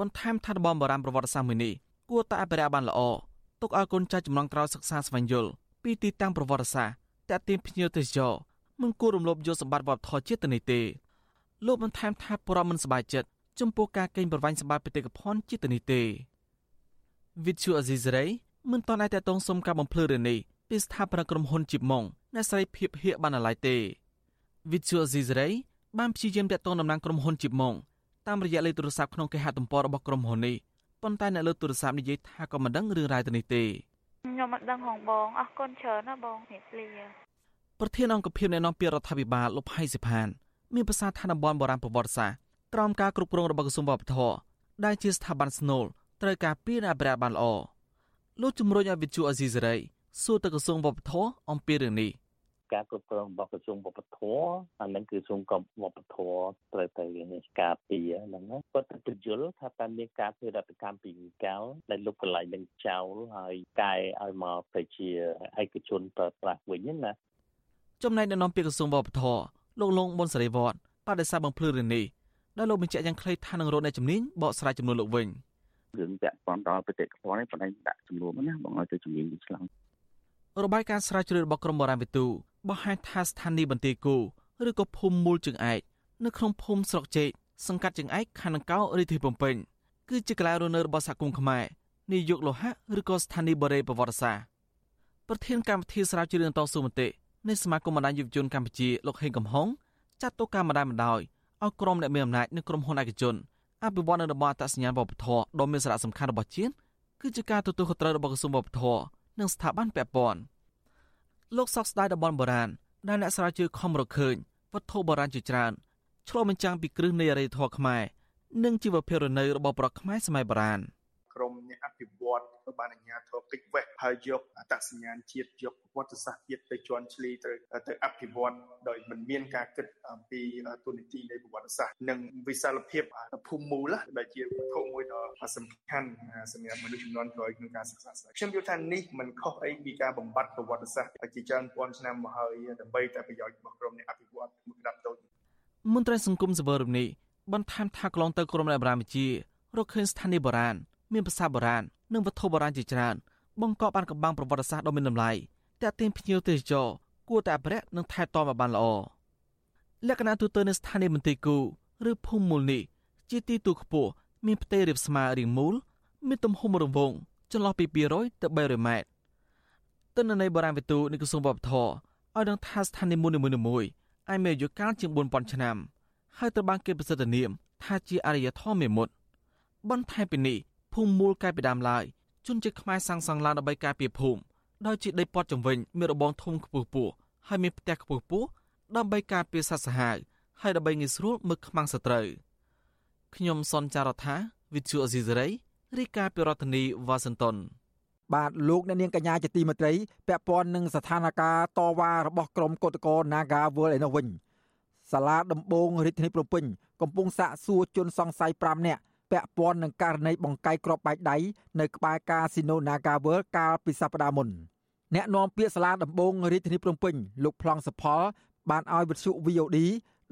បន្ថែមថាតំបន់បុរាណប្រវត្តិសាស្ត្រមួយនេះគួរតែអភិរក្សបានល្អទុកឲ្យកូនចៅចំនួនក្រោយសិក្សាស្វែងយល់ពីទីតាំងប្រវត្តិសាស្ត្រតាក់ទាញភ្ញៀវទេសចរមិនគួររំលោភយកសម្បត្តិវប្បធម៌ជាតិទៅនេះទេ លោកបន្ថែមថាប្រមមិនសบายចិត្តចំពោះការកេងប្រវ័ញ្ចសម្បត្តិបេតិកភណ្ឌជាតិនេះទេវិទ្យុអេស៊ីសរ៉ៃមិនតន់តែតងសុំការបំភ្លឺរឿងនេះពីស្ថាបនិកក្រុមហ៊ុនជីបម៉ុងអ្នកស្រីភៀបហៀកបានឡើយទេវិទ្យុអេស៊ីសរ៉ៃបានព្យាយាមតាក់ទងតំណាងក្រុមហ៊ុនជីបម៉ុងតាមរយៈលេខទូរស័ព្ទក្នុងគេហទំព័ររបស់ក្រុមហ៊ុននេះប៉ុន្តែអ្នកលើទូរស័ព្ទនិយាយថាក៏មិនដឹងរឿងរ៉ាវទៅនេះទេខ្ញុំមិនដឹងហងបងអរគុណច្រើនណាបងនេះលាប្រធានអង្គភិបអ្នកនាំពាក្យរដ្ឋាភិបាលលោកផៃសិផាន មានប្រសាសន៍ថាតំបន់បុរាណប្រវត្តិសាស្ត្រក្រោមការគ្រប់គ្រងរបស់ក្រសួងវប្បធម៌ដែលជាស្ថាប័នស្នូលត្រូវការពីអភិរក្សបានល្អលោកជំរុញឲ្យវិទ្យុអេស៊ីសេរីសួរទៅក្រសួងវប្បធម៌អំពីរឿងនេះការគ្រប់គ្រងរបស់ក្រសួងវប្បធម៌អានឹងគឺក្រសួងវប្បធម៌ត្រូវទៅការពារហ្នឹងគាត់ទៅពន្យល់ថាតើមានការធ្វើរដ្ឋកម្មពីកៅដែលលុបកន្លែងនឹងចោលហើយកែឲ្យមកទៅជាឯកជនប្រើប្រាស់វិញណាចំណែកនៅនាំពាក្យក្រសួងវប្បធម៌ លោកលងប៊ុនសេរីវត្តបដិសេធបំភ្លឺរឿងនេះដែលលោកបញ្ជាក់យ៉ាងខ្លីថានឹងរកអ្នកជំនាញបកស្រាយចំនួនលោកវិញរឿងពាក់ព័ន្ធដល់បេតិកភណ្ឌនេះបណ្ដាញដាក់ចំនួនណាបងឲ្យទៅជំនាញឆ្លងរបាយការណ៍ស្រាវជ្រាវរបស់ក្រមបរានវិទូបង្ហាញថាស្ថានីយ៍បន្ទាយគោឬក៏ភូមិមូលជើងឯកនៅក្នុងភូមិស្រុកជែកសង្កាត់ជើងឯកខណ្ឌកោរាជធានីភ្នំពេញគឺជាកន្លែងរស់នៅរបស់សហគមន៍ខ្មែរនាយកលោហៈឬក៏ស្ថានីយ៍បរិយាប្រវត្តិសាស្ត្រប្រធានកម្មវិធីស្រាវជ្រាវតស៊ូមតិ នៃសមាគមបណ្ដាញយុវជនកម្ពុជាលោកហេងកំហុងចាត់ទុកការម្ដាយម្ដោយឲ្យក្រុមអ្នកមានអំណាចនិងក្រុមហ៊ុនឯកជនអភិវឌ្ឍនៅតំបន់អត្តសញ្ញាណវប្បធម៌ដ៏មានសារៈសំខាន់របស់ជាតិគឺជាការទទួលខុសត្រូវរបស់ក្រសួងវប្បធម៌និងស្ថាប័នពាក់ព័ន្ធលោកសោកស្ដាយតំបន់បុរាណដែលអ្នកស្រាវជ្រាវខំរកឃើញវត្ថុបុរាណជាច្រើនឆ្លុះបញ្ចាំងពីគ្រឹះនៃអរិយធម៌ខ្មែរនិងជីវភាពរស់នៅរបស់ប្រជាខ្មែរសម័យបុរាណ។ក្រមអ្នកអភិវឌ្ឍ ទៅបានអាជ្ញាធរពេជ្រវេះហើយយកអត្តសញ្ញាណជាតិយកប្រវត្តិសាស្ត្រជាតិទៅជន់ឈ្លីទៅទៅអភិវឌ្ឍដោយមិនមានការគិតអំពីទូនីតិនៃប្រវត្តិសាស្ត្រនិងវិសាលភាពភូមិមូលដែលជាវត្ថុមួយដ៏សំខាន់សម្រាប់មនុស្សចំនួនក្រោយក្នុងការសិក្សាស្រាវជ្រាវខ្ញុំយល់ថានេះមិនខុសអីពីការបំបត្តិប្រវត្តិសាស្ត្រជាច្រើនពាន់ឆ្នាំមកហើយដើម្បីតែប្រយោជន៍របស់ក្រុមអ្នកអភិវឌ្ឍមួយក្តាប់តូចមន្ត្រីសង្គមសវរនេះបន្ថែមថាកន្លងទៅក្រុមអ្នកបរាមជារកឃើញស្ថានីយបុរាណមានភាសាបុរាណ និងវត្ថុបុរាណជាច្រើនបង្កប់បានកម្បាំងប្រវត្តិសាស្ត្រដ៏មានតម្លៃតាក់ទាញភ្ញៀវទេសចរគួរតែអភិរក្សនិងថែទាំឲ្យបានល្អលក្ខណៈទូទៅនៃស្ថានីយមន្ទីរគូឬភូមិមូលនេះជាទីទួលខ្ពស់មានផ្ទៃរាបស្មើរាងមូលមានទំហំរង្វង់ចន្លោះពី200ទៅ300ម៉ែត្រទិន្នន័យបុរាណវិទូនៃក្រសួងវប្បធម៌ឲ្យដឹងថាស្ថានីយ៍មួយៗអាចមានអាយុកាលជាង4000ឆ្នាំហើយត្រូវបានគេប្រសិទ្ធនាមថាជាអរិយធម៌មេមត់បន្ថែមពីនេះ ភូមិមូលកាយពីដើមឡើយជនជាតិខ្មែរសាងសង់ឡើងដើម្បីការពារភូមិដោយជាដីព័ទ្ធជំវិញមានរបងធំខ្ពស់ពោះហើយមានផ្ទះខ្ពស់ពោះដើម្បីការពារសត្វសាហាវហើយដើម្បីងាយស្រួលមើលខ្មាំងសត្រូវខ្ញុំសនចាររថាវិទ្យុអេស៊ីសេរីរាយការណ៍ពីរដ្ឋធានីវ៉ាស៊ីនតោនបាទលោកអ្នកនាងកញ្ញាជាទីមេត្រីពាក់ព័ន្ធនឹងស្ថានភាពតវ៉ារបស់ក្រុមកោតក្រ Naga World ឯនោះវិញសាលាដំបងរាជធានីភ្នំពេញកំពុងសាកសួរជនសង្ស័យ5នាក់ ពាក់ព័ន្ធនឹងករណីបង្កាយគ្រាប់បែកដៃនៅក្បែរកាស៊ីណូ Naga World កាលពីសប្តាហ៍មុនអ្នកនាំពាក្យសាលាដំបងរាជធានីភ្នំពេញលោកប្លង់សផល បានឲ្យវិទ្យុ VOD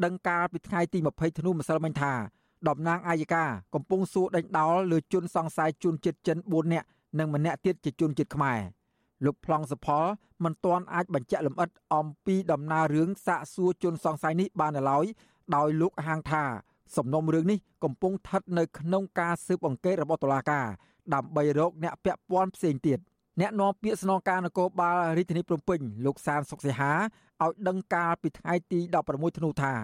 ដឹងកាលពីថ្ងៃទី20ធ្នូម្សិលមិញថាតំណាងអាយកាកំពុងសួរដេញដោលលើជនសង្ស័យជនជាតិចិន4នាក់និងម្នាក់ទៀតជាជនជាតិខ្មែរលោកប្លង់សផលមិនទាន់អាចបញ្ជាក់លម្អិតអំពីដំណើររឿងសាកសួរជនសង្ស័យនេះបានឡើយដោយលោកហាងថា សំណុំរឿងនេះកំពុងស្ថិតនៅក្នុងការស៊ើបអង្កេតរបស់តុលាការដើម្បីរកអ្នកពាក់ព័ន្ធផ្សេងទៀតអ្នកនាំពាក្យស្នងការនគរបាលរាជធានីភ្នំពេញលោកសានសុកសិហាឲ្យដឹងកាលពីថ្ងៃទី16ធ្នូថា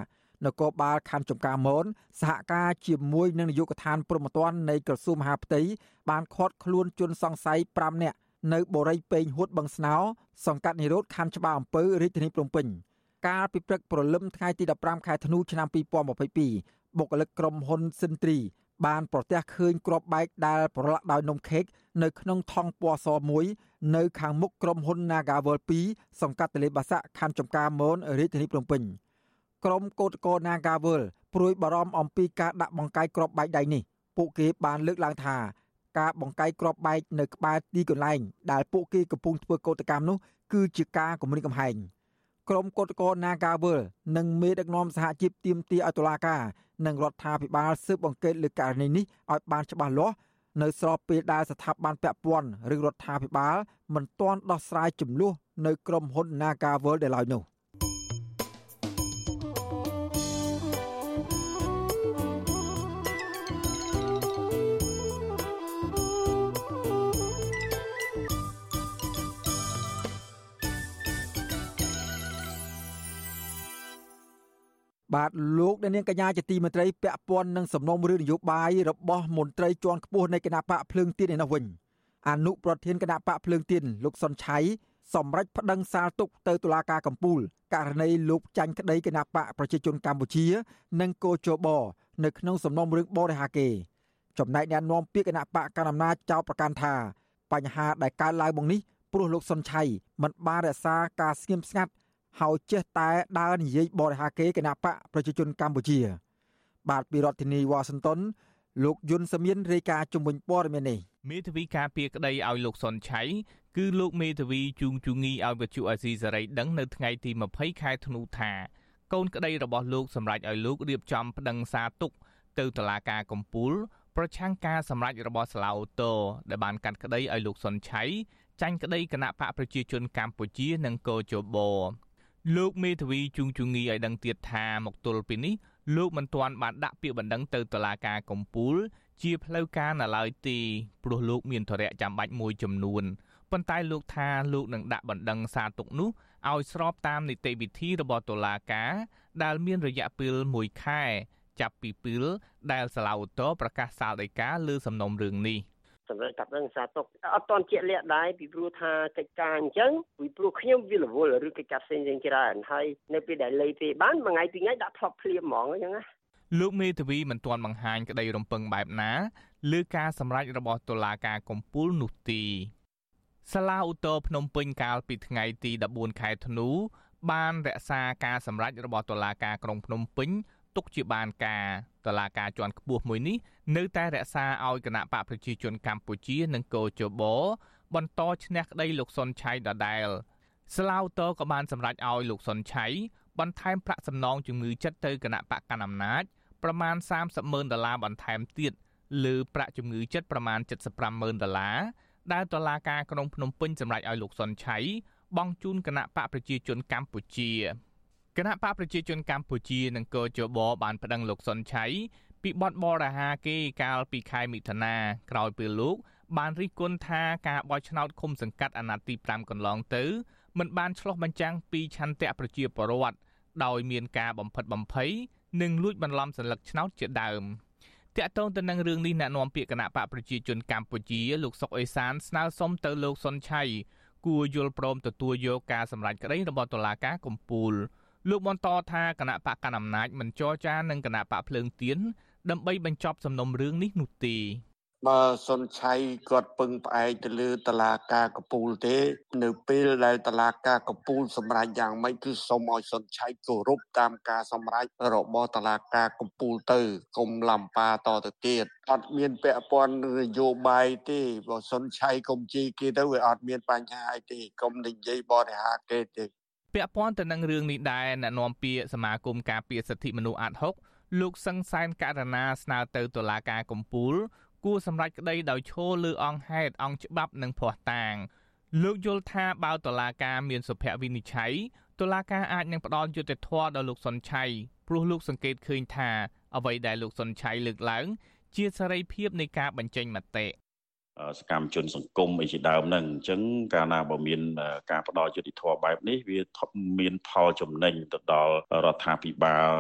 នគរបាលខណ្ឌចំការមនសហការជាមួយនឹងនាយកដ្ឋានព្រំប្រទាននៃក្រសួងមហាផ្ទៃបានឃាត់ខ្លួនជនសង្ស័យ5នាក់នៅបូរីពេងហួតបឹងស្នោសង្កាត់និរោធខណ្ឌច្បារអំពើរាជធានីភ្នំពេញកាលពីព្រឹកព្រលឹមថ្ងៃទី15ខែធ្នូឆ្នាំ2022 បុគ្គលិកក្រុមហ៊ុនសិនទ្រីបានប្រទះឃើញគ្រាប់បែកដែលប្រឡាក់ដោយនំខេកនៅក្នុងថង់ពណ៌សមួយនៅខាងមុខក្រុមហ៊ុន Nagawal 2សង្កាត់ទលេបាសាក់ខណ្ឌចំការមនរាជធានីភ្នំពេញក្រុមកោតកោ Nagawal ព្រួយបារម្ភអំពីការដាក់បង្កាយគ្រាប់បែកដៃនេះពួកគេបានលើកឡើងថាការបង្កាយគ្រាប់បែកនៅក្បែរទីកន្លែងដែលពួកគេកំពុងធ្វើកោតកម្មនោះគឺជាការគំរាមកំហែង ក្រុមកោតកោ Nagawal និងមេដឹកនាំសហជីពទាមទារឲ្យតុលាការនិងរដ្ឋាភិបាលស៊ើបអង្កេតលើករណីនេះឲ្យបានច្បាស់លាស់នៅស្របពេលដែលស្ថាប័នពាក់ព័ន្ធឬរដ្ឋាភិបាលមិនទាន់ដោះស្រាយចំនួននៅក្រុមហ៊ុន Naga World ដែលឡើយនោះ។ បាទលោកអ្នកនាងកញ្ញាជាទីមេត្រីពាក់ព័ន្ធនឹងសំណុំរឿងនយោបាយរបស់មន្ត្រីជាន់ខ្ពស់នៃគណៈបកភ្លើងទៀនឯនោះវិញអនុប្រធានគណៈបកភ្លើងទៀនលោកសុនឆៃសម្រេចប្តឹងសាលទុកទៅតុលាការកំពូលករណីលោកចាញ់ក្តីគណៈបកប្រជាជនកម្ពុជា និងកោជបនៅក្នុងសំណុំរឿងបរិហាកេចំណែកអ្នកនាំពាក្យគណៈបកកណ្ដាលអំណាចចោទប្រកាន់ថា បញ្ហាដែលកើតឡើងមកនេះព្រោះលោកសុនឆៃមិនបានរក្សាការស្ងៀមស្ងាត់ ហើយចេះតែដើរនិយាយបរិហាគេគណៈបកប្រជាជនកម្ពុជា បាទពីរដ្ឋធានីវ៉ាស៊ីនតោនលោកយុនសាមៀនរាយការណ៍ជំនួយព័ត៌មាននេះមេធាវីការពារក្តីឲ្យលោកសុនឆៃគឺលោកមេធាវីជួងជងីឲ្យវិទ្យុអាស៊ីសេរីដឹងនៅថ្ងៃទី20ខែធ្នូថាកូនក្តីរបស់លោកសម្រេចឲ្យលោករៀបចំប្តឹងសារទុកទៅតុលាការកំពូលប្រឆាំងការសម្រេចរបស់សាឡាអូតូដែលបានកាត់ក្តីឲ្យលោកសុនឆៃចាញ់ក្តីគណៈបកប្រជាជនកម្ពុជានិងកោជប លោកមេធាវីជួងជងីឲ្យដឹងទៀតថាមកទល់ពេលនេះលោកមិនទាន់បានដាក់ពាក្យបណ្ដឹងទៅតុលាការកំពូល ជាផ្លូវការនៅឡើយទេព្រោះលោកមានធរៈចាំបាច់មួយចំនួនប៉ុន្តែលោកថាលោកនឹងដាក់បណ្ដឹងសារទុកនោះឲ្យស្របតាមនីតិវិធីរបស់តុលាការដែលមានរយៈពេល1ខែ ចាប់ពីពេលដែលសាឡាវតោប្រកាសសាលដីកាលើសំណុំរឿងនេះ សម្រាប់តាប់ដឹងសារទុកអត់តន់ជាក់លាក់ដែរពីព្រោះថាកិច្ចការអញ្ចឹងពីព្រោះខ្ញុំវារវល់ឬកិច្ចការផ្សេងៗច្រើនហើយនៅពេលដែលលេទេបានមួយថ្ងៃពីរថ្ងៃដាក់ផ្លប់ភ្លាមហ្មងអញ្ចឹងណាលោកមេធាវីមិនទាន់បង្ហាញក្តីរំពឹងបែបណាលើការសម្រេចរបស់តុលាការកំពូលនោះទេសាលាឧទ្ធរភ្នំពេញកាលពីថ្ងៃទី14ខែធ្នូបានរក្សាការសម្រេចរបស់តុលាការក្រុងភ្នំពេញ ទុកជាបានការតឡាការជាន់ខ្ពស់មួយនេះនៅតែរក្សាឲ្យគណៈបកប្រជាជនកម្ពុជានិងកោជបបន្តឈ្នះក្តីលោកសុនឆៃដដែលស្លាវតក៏បានសម្រេចឲ្យលោកសុនឆៃបន្ថែមប្រាក់សំណងជំងឺចិត្តទៅគណៈបកកណ្ដាលអំណាចប្រមាណ30ម៉ឺនដុល្លារបន្ថែមទៀតលើប្រាក់ជំងឺចិត្តប្រមាណ75ម៉ឺនដុល្លារដែលតុលាការក្រុងភ្នំពេញសម្រេចឲ្យលោកសុនឆៃបង់ជូនគណៈបកប្រជាជនកម្ពុជា គណៈបកប្រជាជនកម្ពុជានិងកោជបបានប្តឹងលោកសុនឆៃពីបទបរាហាគេកាលពីខែមិថុនាក្រោយពេលលោក បានរិះគន់ថាការបោះឆ្នោតឃុំសង្កាត់អាណត្តិទី5កន្លងទៅមិនបានឆ្លោះបញ្ចាំងពីឆន្ទៈប្រជាពលរដ្ឋដោយមានការបំផិតបំភ័យនិងលួចបន្លំសัญลักษณ์ឆ្នោតជាដើមតាក់ទងទៅនឹងរឿងនេះអ្នកនាំពាក្យគណៈបកប្រជាជនកម្ពុជាលោកសុកអេសានស្នើសុំទៅលោកសុនឆៃគួរយល់ព្រមទទួលយកការសម្រេចក្តីរបស់តុលាការកំពូល លោកបន្តថាគណៈបកកណ្ដាលអំណាចមិនចរចានឹងគណៈបកភ្លើងទៀនដើម្បីបញ្ចប់សំណុំរឿងនេះនោះទេបើសុនឆៃគាត់ពឹងផ្អែកទៅលើតឡាការកពូលទេ នៅពេលដែលតឡាការកពូលសម្រេចយ៉ាងម៉េចគឺសូមឲ្យសុនឆៃគោរពតាមការសម្រេចរបស់តឡាការកពូលទៅកុំឡំប៉ាតទៅទៀតអត់មានពាក់ព័ន្ធនយោបាយទេបើសុនឆៃកុំជីគេទៅវាអត់មានបញ្ហាអីទេកុំនិយាយបរិហាគេទេ ពាក់ព័ន្ធទៅនឹងរឿងនេះដែរអ្នកនាំពាក្យសមាគមការពារសិទ្ធិមនុស្សអាត់ហុកលោកសង្សានករណាស្នើទៅតុលាការកំពូល គួរសម្រេចក្តីដោយឈលលើអង្គហេតុអង្គច្បាប់និងភ័ស្តុតាងលោកយល់ថាបើតុលាការមានសុភវិនិច្ឆ័យតុលាការអាចនឹងផ្ដល់យុត្តិធម៌ដល់លោកសុនឆៃព្រោះលោកសង្កេតឃើញថាអ្វីដែលលោកសុនឆៃលើកឡើង ជាសេរីភាពនៃការបញ្ចេញមតិ សកម្មជនសង្គមអីជាដើមហ្នឹងអញ្ចឹងកាលណាបើមានការផ្ដល់យុតិធម៌បែបនេះវាមានផលចំណេញទៅដល់រដ្ឋាភិបាល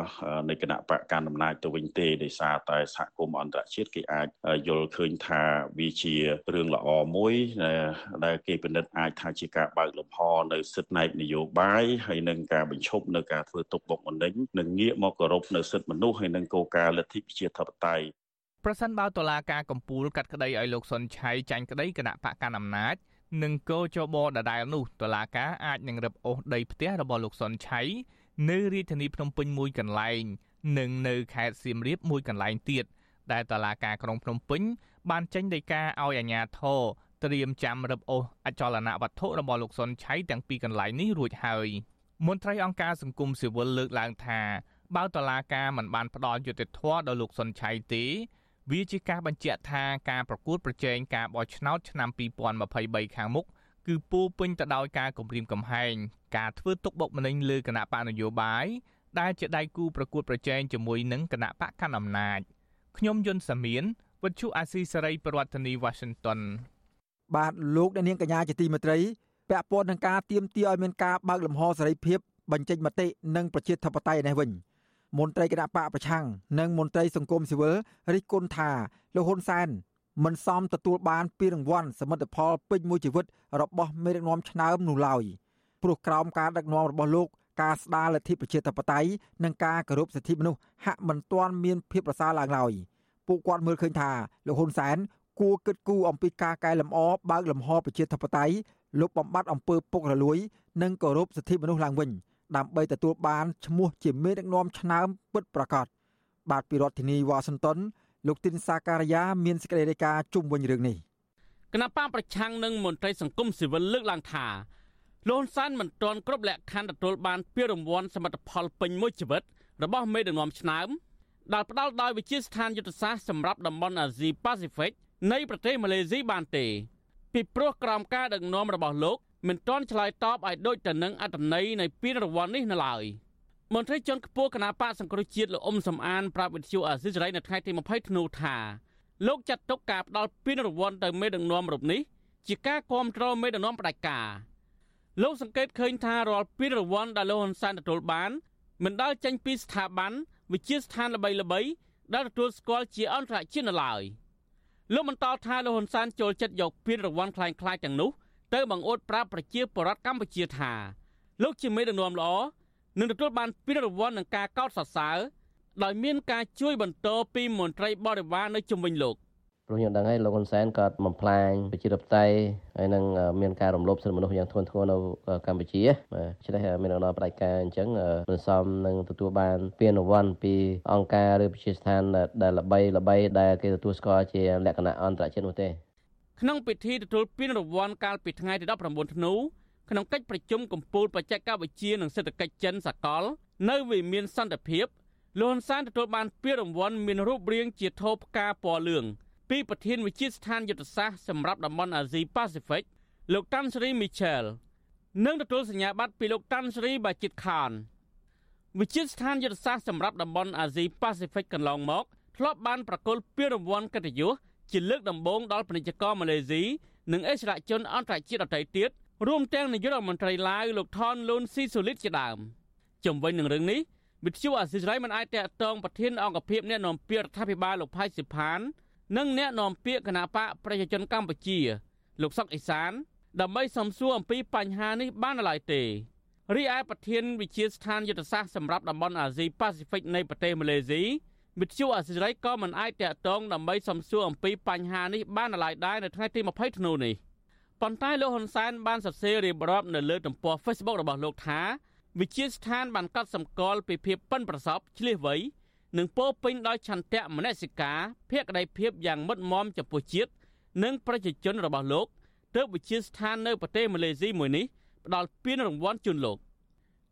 នៃគណៈបកកណ្ដាលអំណាចទៅវិញទេដោយសារតែសហគមន៍អន្តរជាតិគេអាចយល់ឃើញថាវាជារឿងល្អមួយដែលគេពិនិត្យអាចថាជាការបើកលំហនៅសិទ្ធិណែកនយោបាយហើយនឹងការបញ្ឈប់នៅការធ្វើទុកបុកម្នេញនិងងាកមកគោរពនៅសិទ្ធិមនុស្សហើយនឹងគោលការណ៍លទ្ធិប្រជាធិបតេយ្យ ប្រសិនបើតុលាការកំពូលកាត់ក្តីឲ្យលោកសុនឆៃចាញ់ក្តីគណៈបកកណ្ដាលអំណាចនិងកោចបដដែលនោះតុលាការអាចនឹងរឹបអូសដីផ្ទះរបស់លោកសុនឆៃនៅរាជធានីភ្នំពេញមួយកន្លែង និងនៅខេត្តសៀមរាបមួយកន្លែងទៀតដែលតុលាការក្រុងភ្នំពេញបានចេញដីកាឲ្យអាជ្ញាធរត្រៀមចាំរឹបអូសអចលនវត្ថុរបស់លោកសុនឆៃទាំងពីរកន្លែងនេះរួចហើយមន្ត្រីអង្គការសង្គមស៊ីវិលលើកឡើងថាបើតុលាការមិនបានផ្ដល់យុត្តិធម៌ដល់លោកសុនឆៃទេ វាជាការបញ្ជាក់ថាការប្រកួតប្រជែងការបោះឆ្នោតឆ្នាំ2023ខាងមុខគឺពោពេញទៅដោយការគំរាមកំហែងការធ្វើទុកបុកម្នេញលើគណៈបកនយោបាយដែលជាដៃគូប្រកួតប្រជែងជាមួយនឹងគណៈបកកណ្ដាលអំណាចខ្ញុំយុនសាមៀនវិទ្យុអាស៊ីសេរីប្រធានាធិបតី Washington បាទលោកអ្នកនាងកញ្ញាជាទីមេត្រីពាក់ព័ន្ធនឹងការទៀមទាឲ្យមានការបើកលំហសេរីភាពបញ្ចេញមតិនិងប្រជាធិបតេយ្យនេះវិញ មន្ត្រីគណៈបកប្រឆាំងនិងមន្ត្រីសង្គមស៊ីវិលរិះគន់ថាលោកហ៊ុនសែនមិនសមទទួលបានពានរង្វាន់សមិទ្ធផលពេញមួយជីវិតរបស់មេដឹកនាំឆ្នើមនោះឡើយព្រោះក្រោមការដឹកនាំរបស់លោកការស្ដារលទ្ធិប្រជាធិបតេយ្យនិងការគោរពសិទ្ធិមនុស្សហាក់មិនទាន់មានភាពប្រសើរឡើងឡើយពួកគាត់មើលឃើញថាលោកហ៊ុនសែនគួរគិតគូរអំពីការកែលម្អបើកលំហប្រជាធិបតេយ្យលុបបំបាត់អំពើពុករលួយ និងគោរពសិទ្ធិមនុស្សឡើងវិញ ដើម្បីទទួលបានឈ្មោះជាមេដឹកនាំឆ្នើមពិតប្រាកដបាទពីរដ្ឋធានីវ៉ាស៊ីនតោនលោកទីនសាការីយ៉ាមានសេចក្តីរាយការណ៍ជុំវិញរឿងនេះគណៈបកប្រឆាំងនិងមន្ត្រីសង្គមស៊ីវិលលើកឡើងថាលន់សានមិនទាន់គ្រប់លក្ខខណ្ឌទទួលបានពានរង្វាន់សមិទ្ធផលពេញមួយជីវិតរបស់មេដឹកនាំឆ្នើមដែលផ្ដល់ដោយវិជាស្ថានយុទ្ធសាស្ត្រសម្រាប់តំបន់អាស៊ីប៉ាស៊ីហ្វិកនៃប្រទេសម៉ាឡេស៊ីបានទេពីព្រោះក្រោមការដឹកនាំរបស់លោក មិនទាន់ឆ្លើយតបឲ្យដូចទៅនឹងអត្តន័យនៃពានរង្វាន់នេះនៅឡើយមន្ត្រីជាន់ខ្ពស់គណៈបកសង្គ្រោះជាតិលោកអ៊ុំសំអានប្រាប់វិទ្យុអាស៊ីសេរីនៅថ្ងៃទី20ធ្នូថាលោកចាត់ទុកការផ្ដល់ពានរង្វាន់ទៅមេដឹកនាំរូបនេះ ជាការគ្រប់គ្រងមេដឹកនាំផ្ដាច់ការលោកសង្កេតឃើញថារាល់ពានរង្វាន់ដែលលោកហ៊ុនសែនទទួលបានមិនដែលចេញពីស្ថាប័នវិជាស្ថានល្បីៗដែលទទួលស្គាល់ជាអន្តរជាតិនៅឡើយលោកបន្តថាលោកហ៊ុនសែនចូលចិត្តយកពានរង្វាន់คล้ายៗទាំងនោះ ទៅបង្អួតប្រាប់ប្រជាពលរដ្ឋកម្ពុជាថាលោកជាមេដឹកនាំល្អនឹងទទួលបានពានរង្វាន់នឹងការកោតសរសើរដោយមានការជួយបន្តពីមន្ត្រីបរិវារនៅជុំវិញលោកព្រោះខ្ញុំដឹងហើយលោកហ៊ុនសែនក៏បំផ្លាញប្រជាធិបតេយ្យហើយនឹងមានការរំលោភសិទ្ធិមនុស្សយ៉ាងធ្ងន់ធ្ងរនៅកម្ពុជាបាទឆ្នេះមានដំណើរបដិការអញ្ចឹងមិនសមនឹងទទួលបានពានរង្វាន់ពីអង្គការឬវិជាស្ថានដែលល្បីល្បីដែលគេទទួលស្គាល់ជាលក្ខណៈអន្តរជាតិនោះទេ ក្នុងពិធីទទួលពានរង្វាន់កាលពីថ្ងៃទី19ធ្នូក្នុងកិច្ចប្រជុំកំពូលបច្ចេកវិទ្យានិងសេដ្ឋកិច្ចចិនសកល នៅវិមានសន្តិភាពលន់សានទទួលបានពានរង្វាន់មានរូបរាងជាថូផ្កាពណ៌លឿងពីប្រធានវិជាស្ថានយុទ្ធសាស្ត្រសម្រាប់តំបន់អាស៊ីប៉ាស៊ីហ្វិកលោកតាន់សេរីមីឆែលនិងទទួលសញ្ញាបត្រពីលោកតាន់សេរីបាជីតខានវិជាស្ថានយុទ្ធសាស្ត្រសម្រាប់តំបន់អាស៊ីប៉ាស៊ីហ្វិកកន្លងមកធ្លាប់បានប្រកល់ពានរង្វាន់កិត្តិយស ជាលើកដំបូងដល់ពាណិជ្ជករម៉ាឡេស៊ីនិងអេសរជនអន្តរជាតិដទៃទៀតរួមទាំងនាយករដ្ឋមន្ត្រីឡាវលោកថនលូនស៊ីសូលីតជាដើមជំវិញនឹងរឿងនេះវិទ្យុអាស៊ីសេរីមិនអាចតកតងប្រធានអង្គភិបអ្នកនាំពាក្យរដ្ឋាភិបាលលោកផៃសិផាន និងអ្នកនាំពាក្យគណៈបកប្រជាជនកម្ពុជា លោកសុកអេសាន ដើម្បីសំសួរអំពីបញ្ហានេះបានឡើយទេរីឯប្រធានវិជាស្ថានយុទ្ធសាស្ត្រសម្រាប់តំបន់អាស៊ីប៉ាស៊ីហ្វិកនៃប្រទេសម៉ាឡេស៊ី វិទ្យុអាស៊ីសេរីក៏មិនអាចតាក់ទងដើម្បីសំសួរអំពីបញ្ហានេះបានឡើយដែរនៅថ្ងៃទី20ធ្នូនេះប៉ុន្តែលោកហ៊ុនសែនបានសរសេររៀបរាប់នៅលើទំព័រ Facebook របស់លោកថាវិជាស្ថានបានកត់សម្គាល់ពីភាពប៉ិនប្រសប់ឆ្លៀសវៃនិងពោពេញដោយឆន្ទៈមនសិការភក្តីភាពយ៉ាងមុតមមចំពោះជាតិនិងប្រជាជនរបស់លោកទើបវិជាស្ថាននៅប្រទេសម៉ាឡេស៊ីមួយនេះផ្ដល់ពានរង្វាន់ជូនលោក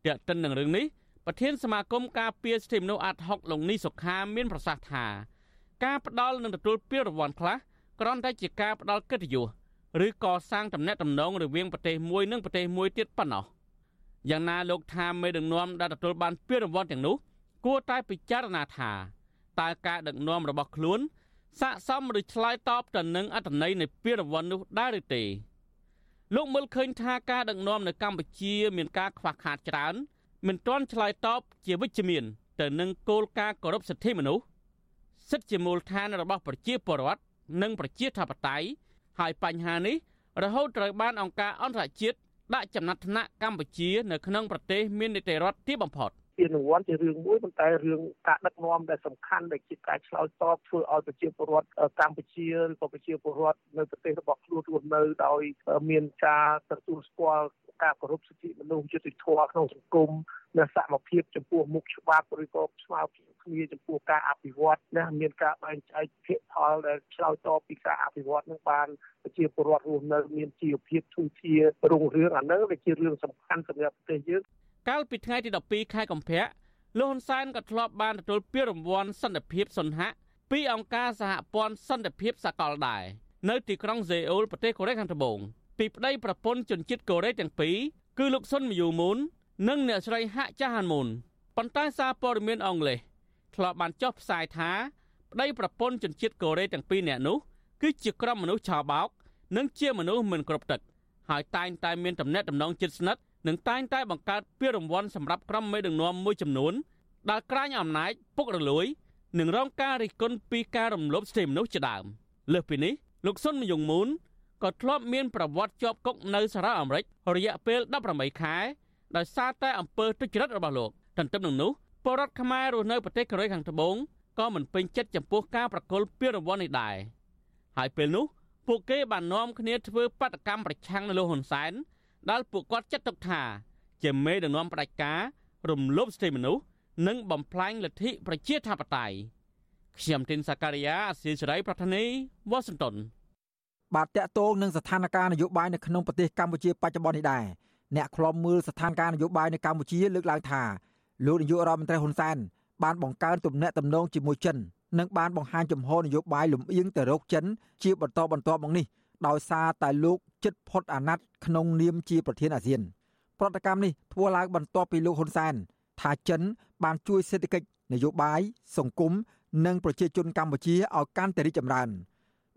តែកតិននឹងរឿងនេះ ប្រធានសមាគមការពារសិទ្ធិមនុស្សអាត់ហុកលោកនីសុខាមានប្រសាសន៍ថាការផ្ដល់និងទទួលពានរង្វាន់ខ្លះគ្រាន់តែជាការផ្ដល់កិត្តិយសឬកសាងទំនាក់ទំនងរវាងប្រទេសមួយនិងប្រទេសមួយទៀតប៉ុណ្ណោះយ៉ាងណាលោកថាមេដឹកនាំដែលទទួលបានពានរង្វាន់ទាំងនោះគួរតែពិចារណាថាតើការដឹកនាំរបស់ខ្លួនស័ក្តិសមឬឆ្លើយតបទៅនឹងអត្ថន័យនៃពានរង្វាន់នោះដែរឬទេលោកមើលឃើញថាការដឹកនាំនៅកម្ពុជាមានការខ្វះខាតច្រើន មិនទាន់ឆ្លើយតបជាវិជ្ជមាន ទៅនឹងគោលការណ៍គោរពសិទ្ធិមនុស្សសិទ្ធិជាមូលដ្ឋានរបស់ប្រជាពលរដ្ឋនិងប្រជាធិបតេយ្យហើយបញ្ហានេះរហូតត្រូវបានអង្គការអន្តរជាតិដាក់ចំណាត់ថ្នាក់កម្ពុជានៅក្នុងប្រទេសមាននីតិរដ្ឋទាបបំផុតពានរង្វាន់ជារឿងមួយប៉ុន្តែរឿងការដឹកនាំដែលសំខាន់ដែលជាការឆ្លើយតបធ្វើឲ្យប្រជាពលរដ្ឋកម្ពុជាឬក៏ប្រជាពលរដ្ឋនៅប្រទេសរបស់ខ្លួនរស់នៅដោយមានការទទួលស្គាល់ ការគោរពសិទ្ធិមនុស្សយុត្តិធម៌ក្នុងសង្គមនិងសមភាពចំពោះមុខច្បាប់ឬក៏ស្មារតីគ្នាចំពោះការអភិវឌ្ឍណាមានការបែងចែកភាគផលដែលឆ្លើយតបពីការអភិវឌ្ឍនឹងបានប្រជាពលរដ្ឋរស់នៅមានជីវភាពធូរធាររុងរឿងអានឹងវាជារឿងសំខាន់សម្រាប់ប្រទេសយើងកាលពីថ្ងៃទី12ខែកុម្ភៈលោកហ៊ុនសែនក៏ធ្លាប់បានទទួលពានរង្វាន់សន្តិភាពសុនហៈពីអង្គការសហព័ន្ធសន្តិភាពសកលដែរនៅទីក្រុងសេអ៊ូលប្រទេសកូរ៉េខាងត្បូង ពីប្តីប្រពន្ធជនជាតិកូរ៉េទាំងពីរគឺលោកសុនមយូមូននិងអ្នកស្រីហាក់ចាហានមូនប៉ុន្តែសារព័ត៌មានអង់គ្លេសធ្លាប់បានចុះផ្សាយថាប្តីប្រពន្ធជនជាតិកូរ៉េទាំងពីរនាក់នោះគឺជាក្រុមមនុស្សឆោបោក និងជាមនុស្សមិនគ្រប់ទឹកហើយតែងតែមានទំនាក់ទំនងជិតស្និទ្ធនិងតែងតែបង្កើតពានរង្វាន់សម្រាប់ក្រុមមេដឹកនាំមួយចំនួនដែលក្រាញអំណាចពុករលួយនិងរងការរិះគន់ពីការរំលោភសិទ្ធិមនុស្សជាដើមលើសពីនេះលោកសុនមយងមូន ក៏ធ្លាប់មានប្រវត្តិជាប់គុកនៅសហរដ្ឋអាមេរិករយៈពេល18ខែដោយសារតែអំពើទុច្ចរិតរបស់លោកទន្ទឹមនឹងនោះពលរដ្ឋខ្មែររស់នៅប្រទេសកូរ៉េខាងត្បូងក៏មិនពេញចិត្តចំពោះការប្រកល់ពានរង្វាន់នេះដែរហើយពេលនោះពួកគេបាននាំគ្នាធ្វើបាតកម្មប្រឆាំងនឹងលោកហ៊ុនសែនដែលពួកគាត់ចាត់ទុកថាជាមេដឹកនាំផ្ដាច់ការរំលោភសិទ្ធិមនុស្សនិងបំផ្លាញលទ្ធិប្រជាធិបតេយ្យខ្ញុំទីនសាការីយ៉ាអស៊ីសេរីប្រធានីវ៉ាស៊ីនតោន បាទតកតងនឹងស្ថានភាពនយោបាយនៅក្នុងប្រទេសកម្ពុជាបច្ចុប្បន្ននេះដែរអ្នកខ្លំមើលស្ថានភាពនយោបាយនៅកម្ពុជាលើកឡើងថាលោកនាយករដ្ឋមន្ត្រីហ៊ុនសែនបានបង្កើនទំនាក់ទំនងជាមួយចិននិងបានបង្ហាញចំហនយោបាយលំអៀងទៅរកចិនជាបន្តបន្ទាប់មកនេះដោយសារតែលោកចិត្តផុតអាណត្តិក្នុងនាមជាប្រធានអាស៊ានប្រតិកម្មនេះធ្វើឡើងបន្ទាប់ពីលោកហ៊ុនសែនថាចិនបានជួយសេដ្ឋកិច្ចនយោបាយសង្គមនិងប្រជាជនកម្ពុជាឲ្យកាន់តែរីកចម្រើន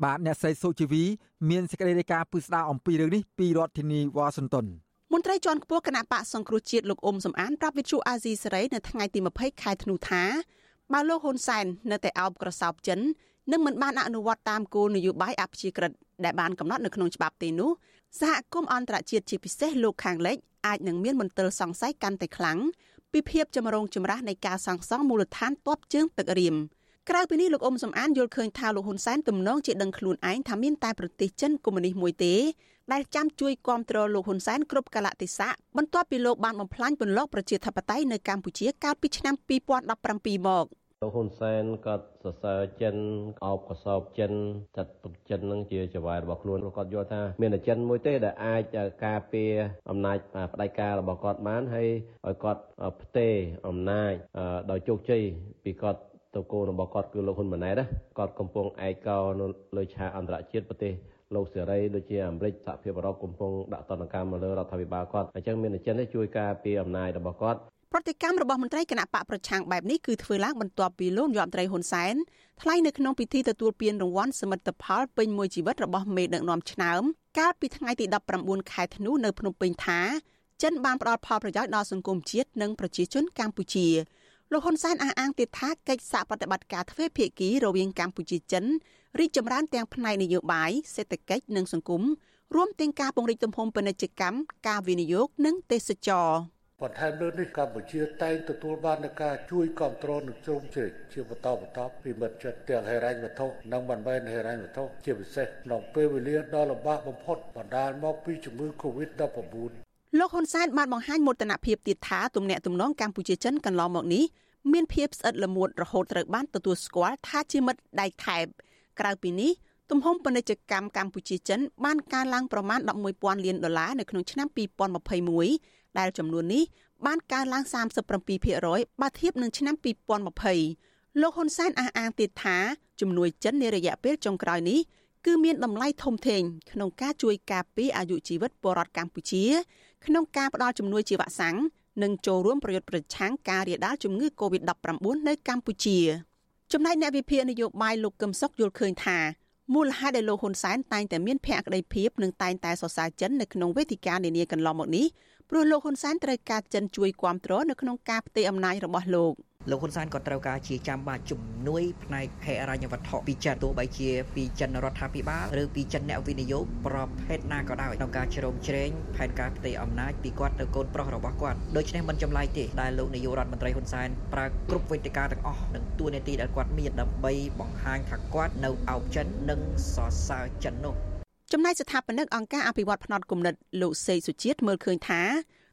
បាទអ្នកស្រីសុជីវីមានសេចក្តីរាយការណ៍ពឹស្ដារអំពីរឿងនេះពីរដ្ឋធានីវ៉ាស៊ីនតោនមន្ត្រីជាន់ខ្ពស់គណៈបកសង្គ្រោះជាតិលោកអ៊ុំសំអានប្រាប់វិទ្យុអាស៊ីសេរីនៅថ្ងៃទី20ខែធ្នូថាបើលោកហ៊ុនសែននៅតែអោបក្រសោបចិននឹងមិនបានអនុវត្តតាមគោលនយោបាយអព្យាក្រឹតដែលបានកំណត់នៅក្នុងច្បាប់ទេនោះសហគមន៍អន្តរជាតិជាពិសេសលោកខាងលិចអាចនឹងមានមន្ទិលសង្ស័យកាន់តែខ្លាំងពីភាពចម្រូងចម្រាសនៃការសាងសង់មូលដ្ឋានទ័ពជើងទឹករៀម ក្រៅពីនេះលោកអ៊ុំសំអានយល់ឃើញថាលោកហ៊ុនសែនទំនងជាដឹងខ្លួនឯងថាមានតែប្រទេសចិនកុម្មុយនីសមួយទេដែលចាំជួយគ្រប់គ្រងលោកហ៊ុនសែនគ្រប់កលៈទេសៈបន្ទាប់ពីលោកបានបំផ្លាញពន្លកប្រជាធិបតេយ្យនៅកម្ពុជាកាលពីឆ្នាំ2017មកលោកហ៊ុនសែនក៏សរសើរចិនអោបកសោបចិនចាត់ទុកចិននឹងជាចៅហ្វាយរបស់ខ្លួនគាត់យល់ថាមានតែចិនមួយទេដែលអាចការពារអំណាចផ្ដាច់ការរបស់គាត់បានហើយឲ្យគាត់ផ្ទេរអំណាចដោយជោគជ័យពីគាត់ ទៅគោលរបស់គាត់គឺលោកហ៊ុនម៉ាណែតណាគាត់កំពុងឯកោនៅលើឆាកអន្តរជាតិប្រទេសលោកសេរីដូចជាអាមេរិកសហភាពអឺរ៉ុបកំពុងដាក់ទណ្ឌកម្មមកលើរដ្ឋាភិបាលគាត់អញ្ចឹងមានតែចិនទេជួយការពារអំណាចរបស់គាត់ប្រតិកម្មរបស់មន្ត្រីគណៈបកប្រឆាំងបែបនេះគឺធ្វើឡើងបន្ទាប់ពីលោកយមត្រីហ៊ុនសែនថ្លែងនៅក្នុងពិធីទទួលពានរង្វាន់សមិទ្ធផលពេញមួយជីវិតរបស់មេដឹកនាំឆ្នើមកាលពីថ្ងៃទី19ខែធ្នូនៅភ្នំពេញថាចិនបានផ្ដល់ផលប្រយោជន៍ដល់សង្គមជាតិនិងប្រជាជនកម្ពុជា លោកហ៊ុនសែនអះអាងទៀតថាកិច្ចសហប្រតិបត្តិការទ្វេភាគីរវាងកម្ពុជាចិនរីកចម្រើនទាំងផ្នែកនយោបាយសេដ្ឋកិច្ចនិងសង្គមរួមទាំងការពង្រីកទំហំពាណិជ្ជកម្មការវិនិយោគនិងទេសចរបន្ថែមលើនេះកម្ពុជាតែងទទួលបាននូវការជួយគ្រប់គ្រងនិងជ្រោមជ្រែកជាបន្តបន្ទាប់ពីមិត្តជិតទាំងហិរញ្ញវត្ថុនិងមិនមែនហិរញ្ញវត្ថុជាពិសេសក្នុងពេលវេលាដ៏លំបាកបំផុតបណ្ដាលមកពីជំងឺ Covid-19 លោកហ៊ុនសែនបានបង្ហាញមោទនភាពទៀតថាទំនាក់ទំនងកម្ពុជាចិនកន្លងមកនេះមានភាពស្អិតល្មួតរហូតត្រូវបានទទួលស្គាល់ថាជាមិត្តដៃថែបក្រៅពីនេះទំហំពាណិជ្ជកម្មកម្ពុជាចិនបានកើនឡើងប្រមាណ11,000លានដុល្លារនៅក្នុងឆ្នាំ2021ដែលចំនួននេះបានកើនឡើង37%បើធៀបនឹងឆ្នាំ2020លោកហ៊ុនសែនអះអាងទៀតថាជំនួយចិននារយៈពេលចុងក្រោយនេះគឺមានតម្លៃធំធេងក្នុងការជួយការពារអាយុជីវិតពលរដ្ឋកម្ពុជា ក្នុងការផ្តល់ជំនួយជាវ៉ាក់សាំងនិងចូលរួមប្រយុទ្ធប្រឆាំងការរាលដាលជំងឺ Covid-19 នៅកម្ពុជាចំណែកអ្នកវិភាគនយោបាយលោកកឹមសុខយល់ឃើញថាមូលហេតុដែលលោកហ៊ុនសែនតែងតែមានភក្តីភាពនិងតែងតែសរសើរចិននៅក្នុងវេទិកានានាកន្លងមកនេះ ព្រោះលោកហ៊ុនសែនត្រូវការចិនជួយគ្រប់គ្រងនៅក្នុងការផ្ទេរអំណាចរបស់លោក។លោកហ៊ុនសែនក៏ត្រូវការជាចាំបាច់ជំនួយផ្នែកហិរញ្ញវត្ថុពីចិនទោះបីជាពីចិនរដ្ឋាភិបាលឬពីចិនអ្នកវិនិយោគប្រភេទណាក៏ដោយក្នុងការជ្រោមជ្រែងផែនការផ្ទៃអំណាចពីគាត់ទៅកូនប្រុសរបស់គាត់ដូច្នេះមិនចម្លែកទេដែលលោកនាយករដ្ឋមន្ត្រីហ៊ុនសែនប្រើគ្រប់វេទិកាទាំងអស់និងទួនាទីដែលគាត់មានដើម្បីបង្ហាញថាគាត់នៅអោបចិននិងសរសើរចិននោះ ចំណែកស្ថាបនិកអង្គការអភិវឌ្ឍភ្នត់គំនិតលោកសេកសុជាតិមើលឃើញថា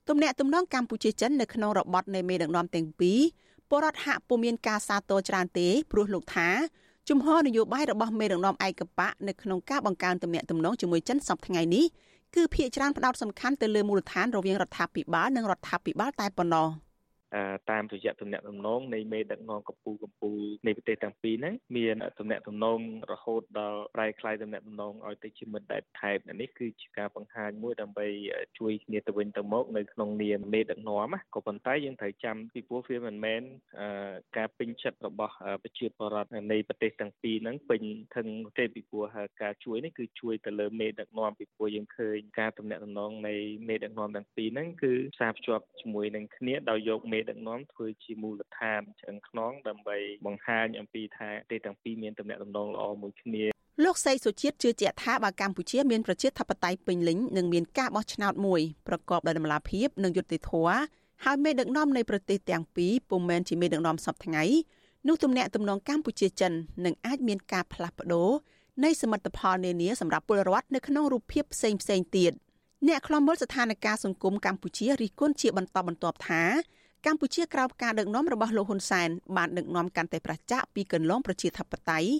ទំនាក់ទំនងកម្ពុជាចិននៅក្នុងរបបនៃមេដឹកនាំទាំងពីរពលរដ្ឋហាក់ពុំមានការសាទរច្រើនទេព្រោះលោកថាជំហរនយោបាយរបស់មេដឹកនាំឯកបៈនៅក្នុងការបង្កើនទំនាក់ទំនងជាមួយចិនសប្តាហ៍ថ្ងៃនេះគឺភាគច្រើនផ្ដោតសំខាន់ទៅលើមូលដ្ឋានរវាងរដ្ឋាភិបាលនិងរដ្ឋាភិបាលតែប៉ុណ្ណោះ។ តាមរយៈទំនាក់ទំនងនៃមេដឹកនាំកម្ពុជាកម្ពុជានៃប្រទេសទាំងពីរហ្នឹងមានទំនាក់ទំនងរហូតដល់ប្រែคล้ายទំនាក់ទំនងឲ្យទៅជាមិត្តដែលថែបនេះគឺជាការបង្ហាញមួយដើម្បីជួយគ្នាទៅវិញទៅមកនៅក្នុងនាមមេដឹកនាំណាក៏ប៉ុន្តែយើងត្រូវចាំពីព្រោះវាមិនមែនការពេញចិត្តរបស់ប្រជាពលរដ្ឋនៃប្រទេសទាំងពីរហ្នឹងពេញថឹងទេពីព្រោះការជួយនេះគឺជួយទៅលើមេដឹកនាំពីព្រោះយើងឃើញការទំនាក់ទំនងនៃមេដឹកនាំទាំងពីរហ្នឹងគឺផ្សារភ្ជាប់ជាមួយនឹងគ្នាដោយយកមេ េដឹកនាំធ្វើជាមូលដ្ឋានឆ្អឹងខ្នងដើម្បីបង្ហាញអំពីថាប្រទេសទាំងពីរមានទំនាក់ទំនងល្អមួយគ្នាលោកសីសុជាតិជឿជាក់ថាបើកម្ពុជាមានប្រជាធិបតេយ្យពេញលេញនឹងមានការបោះឆ្នោតមួយប្រកបដោយតម្លាភាពនិងយុត្តិធម៌ហើយមេដឹកនាំនៃប្រទេសទាំងពីរពុំមែនជាមេដឹកនាំសពថ្ងៃនោះទំនាក់ទំនងកម្ពុជាចិននឹងអាចមានការផ្លាស់ប្ដូរនៃសមិទ្ធផលនានាសម្រាប់ពលរដ្ឋនៅក្នុងរូបភាពផ្សេងផ្សេងទៀតអ្នកខ្លំមើលស្ថានភាពសង្គមកម្ពុជារិះគន់ជាបន្តបន្ទាប់ថា កម្ពុជាក្រោមការដឹកនាំរបស់លោកហ៊ុនសែនបានដឹកនាំកាន់តែប្រចាក់ពីកន្លងប្រជាធិបតេយ្យ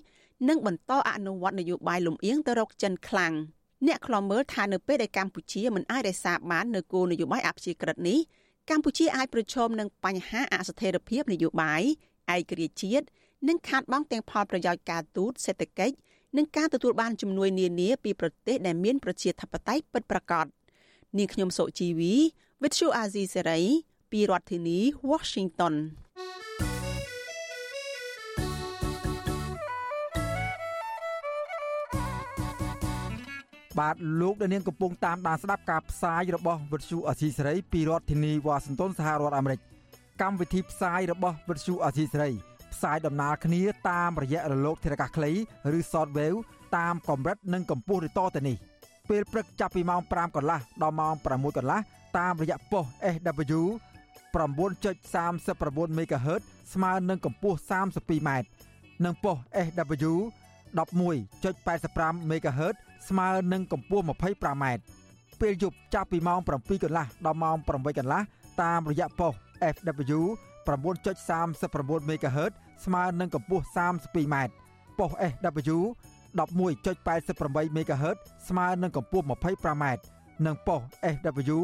និងបន្តអនុវត្តនយោបាយលំអៀងទៅរកចិនខ្លាំងអ្នកខ្លំមើលថានៅពេលដែលកម្ពុជាមិនអាចរក្សាបាននូវគោលនយោបាយអព្យាក្រឹតនេះកម្ពុជាអាចប្រឈមនឹងបញ្ហាអស្ថិរភាពនយោបាយឯករាជ្យជាតិនិងខាតបង់ទាំងផលប្រយោជន៍ការទូតសេដ្ឋកិច្ចនិងការទទួលបានជំនួយនានាពីប្រទេសដែលមានប្រជាធិបតេយ្យពិតប្រាកដនាងខ្ញុំសុជីវី With you Azizi Serai ពីរដ្ឋធានី Washington បបាទលោកដានៀងកំពុងតាមដានស្ដាប់ការផ្សាយរបស់វិទ្យុអសីសេរីពីរដ្ឋធានីវ៉ាស៊ីនតោនសហរដ្ឋអាមេរិកកម្មវិធីផ្សាយរបស់វិទ្យុអសីសេរីផ្សាយដំណើរគ្នាតាមរយៈរលកធារកាសខ្លីឬ Shortwave តាមកម្រិតនិងកម្ពស់ឬតទៅនេះពេលព្រឹកចាប់ពីម៉ោង5កន្លះដល់ម៉ោង6កន្លះតាមរយៈប៉ុស SW 9.39 MHz ស្មើនឹងកម្ពស់ 32m និងប៉ុស SW 11.85 MHz ស្មើនឹងកម្ពស់ 25m ពេលយប់ចាប់ពីម៉ោង7កន្លះដល់ម៉ោង8កន្លះតាមរយៈប៉ុស FW 9.39 MHz ស្មើនឹងកម្ពស់ 32m ប៉ុស SW 11.88 MHz ស្មើនឹងកម្ពស់ 25m និងប៉ុស SW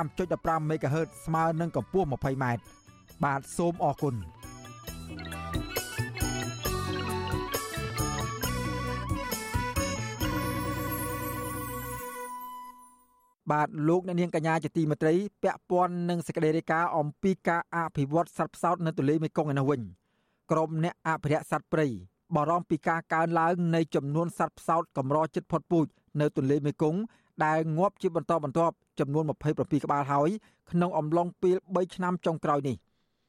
15.15 MHz ស្មើនឹងកម្ពស់ 20m បាទសូមអរគុណបាទលោកអ្នកនាងកញ្ញាជាទីមេត្រីពាក់ព័ន្ធនឹងសេចក្តីរាយការណ៍អំពីការអភិវឌ្ឍសត្វផ្សោតនៅទន្លេមេគង្គឯនោះវិញក្រុមអ្នកអភិរក្សសត្វព្រៃបារម្ភពីការកើនឡើងនៃចំនួនសត្វផ្សោតកម្រជិតផុតពូជនៅទន្លេមេគង្គ ដែលងាប់ជាបន្តបន្ទាប់ចំនួន27ក្បាលហើយក្នុងអំឡុងពេល3ឆ្នាំចុងក្រោយនេះ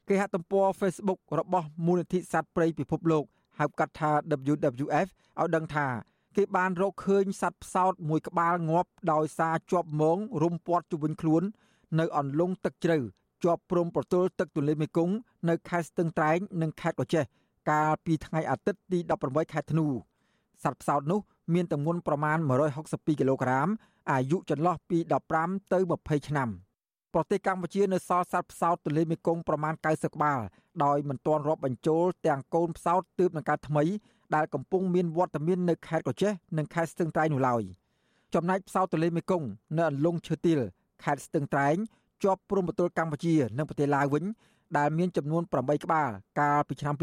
គេហទំព័រ Facebook របស់មូលនិធិសត្វព្រៃពិភពលោកហៅកាត់ថា WWF ឲ្យដឹងថា គេបានរកឃើញសត្វផ្សោតមួយក្បាលងាប់ដោយសារជាប់មងរុំព័ទ្ធជុំវិញខ្លួន នៅអន្លង់ទឹកជ្រៅជាប់ព្រំប្រទល់ទឹកទន្លេមេគង្គនៅខេត្តស្ទឹងត្រែងនិងខេត្តកោះចេះកាលពីថ្ងៃអាទិត្យទី18ខែធ្នូសត្វផ្សោតនោះមានទម្ងន់ប្រមាណ162គីឡូក្រាម អាយុចន្លោះពី15ទៅ20ឆ្នាំប្រទេសកម្ពុជានៅសល់សត្វផ្សោតទន្លេមេគង្គប្រមាណ90ក្បាលដោយមិនទាន់រាប់បញ្ចូលទាំងកូនផ្សោតទើបនឹងកើតថ្មីដែលកំពុងមានវត្តមាននៅខេត្តកោះចេះនិងខេត្តស្ទឹងត្រែងនោះឡើយចំណែកផ្សោតទន្លេមេគង្គនៅអន្លង់ឈើទាលខេត្តស្ទឹងត្រែងជាប់ព្រំប្រទល់កម្ពុជានិងប្រទេសឡាវវិញដែលមានចំនួន8ក្បាលកាលពីឆ្នាំ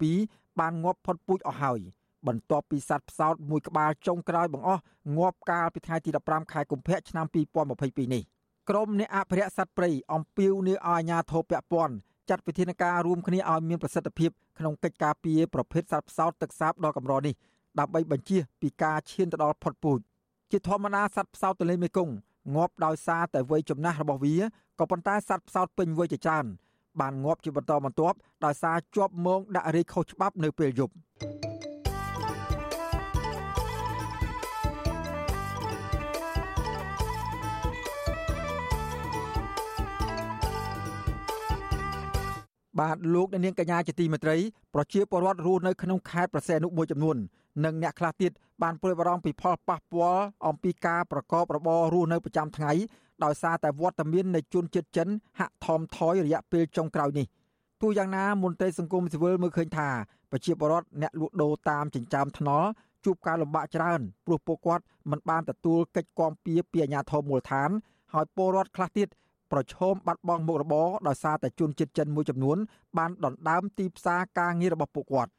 2007បានងាប់ផុតពូជអស់ហើយ បន្ទាប់ពីសត្វផ្សោតមួយក្បាលចុងក្រោយបង្អស់ងាប់កាលពីថ្ងៃទី15ខែកុម្ភៈឆ្នាំ2022នេះក្រុមអ្នកអភិរក្សសត្វព្រៃអំពាវនាវឲ្យអាជ្ញាធរពាក់ព័ន្ធចាត់វិធានការរួមគ្នាឲ្យមានប្រសិទ្ធភាពក្នុងកិច្ចការពារប្រភេទសត្វផ្សោតទឹកសាបដ៏កម្រនេះដើម្បីបញ្ជៀសពីការឈានទៅដល់ផុតពូជជាធម្មតាសត្វផ្សោតទន្លេមេគង្គងាប់ដោយសារតែវ័យចំណាស់របស់វាក៏ប៉ុន្តែសត្វផ្សោតពេញវ័យជាច្រើនបានងាប់ជាបន្តបន្ទាប់ដោយសារជាប់មងដាក់រាយខុសច្បាប់នៅពេលយប់ បាទលោកអ្នកនាងកញ្ញាជាទីមេត្រីប្រជាពលរដ្ឋរស់នៅក្នុងខេត្តប្រសេនុមួយចំនួននិងអ្នកខ្លះទៀតបានព្រួយបារម្ភពីផលប៉ះពាល់អំពីការប្រកបរបររស់នៅប្រចាំថ្ងៃដោយសារតែវត្តមាននៃជនជាតិចិនហាក់ថមថយរយៈពេលចុងក្រោយនេះទោះយ៉ាងណាមន្ត្រីសង្គមស៊ីវិលមើលឃើញថាប្រជាពលរដ្ឋអ្នកលក់ដូរតាមចិញ្ចើមថ្នល់ជួបការលំបាកច្រើនព្រោះពួកគាត់មិនបានទទួលកិច្ចគាំពៀពីអាជ្ញាធរមូលដ្ឋាន ហើយពលរដ្ឋខ្លះទៀត ប្រឈមបាត់បង់មុខរបរដោយសារតែជនជាតិចិនមួយចំនួនបានដណ្ដើមទីផ្សារការងាររបស់ពួកគាត់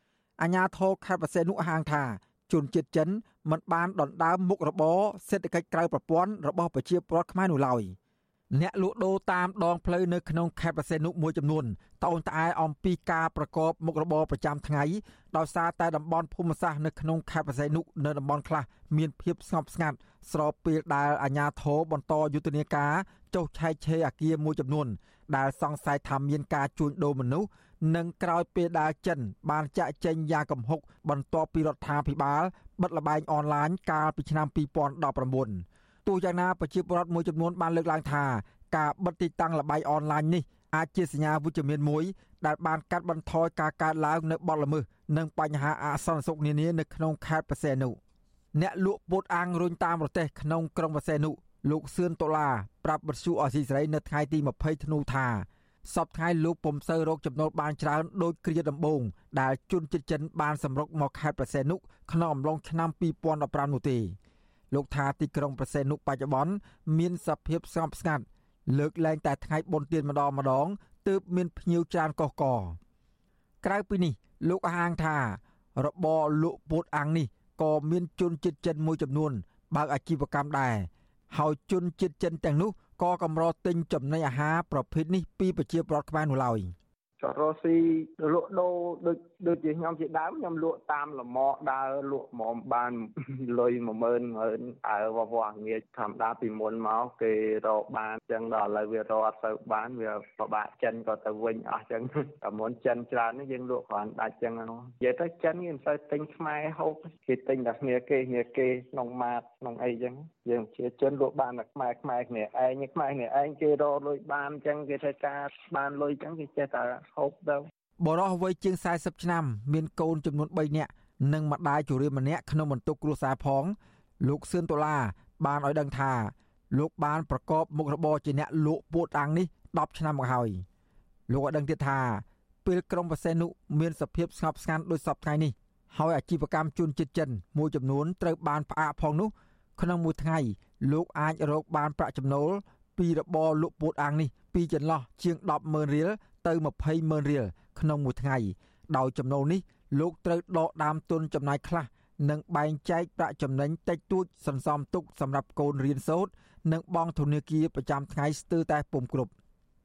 អាជ្ញាធរខេត្តបរសេនុហាងថាជនជាតិចិនមិនបានដណ្ដើមមុខរបរសេដ្ឋកិច្ចក្រៅប្រព័ន្ធរបស់ប្រជាពលរដ្ឋខ្មែរនោះឡើយ អ្នកលក់ដូរតាមដងផ្លូវនៅក្នុងខេត្តបរសេនុមួយចំនួនតអូនត្អែអំពីការប្រកបមុខរបរប្រចាំថ្ងៃដោយសារតែតំបន់ភូមិសាស្ត្រនៅក្នុងខេត្តបរសេនុនៅតំបន់ខ្លះមានភាពស្ងប់ស្ងាត់ស្របពេលដែលអាជ្ញាធរបន្តយុទ្ធនាការចុះឆែកឆេរអាគារមួយចំនួន ដែលសង្ស័យថាមានការជួញដូរមនុស្សនិងក្រោយពេលដែលចិន បានចាក់ចែងយ៉ាងកំហុកបន្ទាប់ពីរដ្ឋាភិបាលបិទល្បែងអនឡាញកាលពីឆ្នាំ2019 ទោះយ៉ាងណាប្រជាពលរដ្ឋមួយចំនួនបានលើកឡើងថាការបិទទីតាំងល្បែងអនឡាញនេះអាចជាសញ្ញាវិជ្ជមានមួយដែលបានកាត់បន្ថយការកើតឡើងនៅបទល្មើសនិងបញ្ហាអសន្តិសុខនានានៅក្នុងខេត្តបរសេនុអ្នកលក់ពោតអាំងរុញតាមប្រទេសក្នុងក្រុងបរសេនុលោកសឿនដុល្លារប្រាប់បទសុអសីសេរីនៅថ្ងៃទី20ធ្នូថាសពថ្ងៃលោកពុំសូវរកចំណូលបានច្រើនដោយគ្រាដំបូងដែលជនជាតិចិនបានសម្រុកមកខេត្តប្រសេនុក្នុងអំឡុងឆ្នាំ2015នោះទេ លោកថាទីក្រុងប្រសេនុបច្ចុប្បន្នមានសភាពស្ងប់ស្ងាត់លើកលែងតែថ្ងៃបុណ្យទានម្ដងម្ដងទើបមានភ្ញៀវច្រើនកុះកក្រៅពីនេះ លោកអះអាងថារបរលក់ពោតអាំងនេះក៏មានជនជាតិចិនមួយចំនួន បើកអាជីវកម្មដែរហើយជនជាតិចិនទាំងនោះក៏កម្រទិញចំណីអាហារប្រភេទនេះពីប្រជាពលរដ្ឋខ្មែរនោះឡើយ ចរស់ស៊ីលក់ដូរដូចដូចជាខ្ញុំជាដើមខ្ញុំលក់តាមលមកដើរលក់មកបានលុយ10000 10000អើវវងាយធម្មតាពីមុនមកគេរកបានចឹងដល់ឥឡូវវារកអត់ទៅបានវាពិបាកចិនក៏ទៅវិញអស់ចឹងតែមុនចិនច្រើននេះយើងលក់គ្រាន់ដាច់ចឹងហ្នឹងនិយាយទៅចិនគេមិនសូវទិញខ្មែរហូបគេទិញតែគ្នាគេគ្នាគេក្នុងម៉ាតក្នុងអីចឹងយើងជាជនលក់បានតែខ្មែរខ្មែរគ្នាឯងខ្មែរគ្នាឯងគេរកលុយបានចឹងគេធ្វើការបានលុយចឹងគេចេះតែហូបទៅបរោះវ័យជាង40ឆ្នាំ មានកូនចំនួន3នាក់និងម្ដាយជរាម្នាក់ក្នុងបន្ទុកគ្រួសារផង លោកសឿនដុល្លារបានឲ្យដឹងថា លោកបានប្រកបមុខរបរជាអ្នកលក់ពោតអាំងនេះ10ឆ្នាំមកហើយលោកឲ្យដឹងទៀតថាពេលក្រុមបសេនុមានសភាពស្ងប់ស្ងាត់ដោយសពថ្ងៃនេះហើយអាជីវកម្មជួនចិត្តចិនមួយចំនួនត្រូវបានផ្អាកផងនោះ ក្នុងមួយថ្ងៃ លោកអាចរកបានប្រាក់ចំណូលពីរបរលក់ពោតអាំងនេះពីចន្លោះជាង100000រៀល ទៅ200,000រៀលក្នុងមួយថ្ងៃដោយចំណូលនេះលោកត្រូវដកដើមទុនចំណាយខ្លះនិងបែងចែកប្រាក់ចំណេញតិចតួចសន្សំទុកសម្រាប់កូនរៀនសូត្រនិងបង់ធនាគារប្រចាំថ្ងៃស្ទើរតែពុំគ្រប់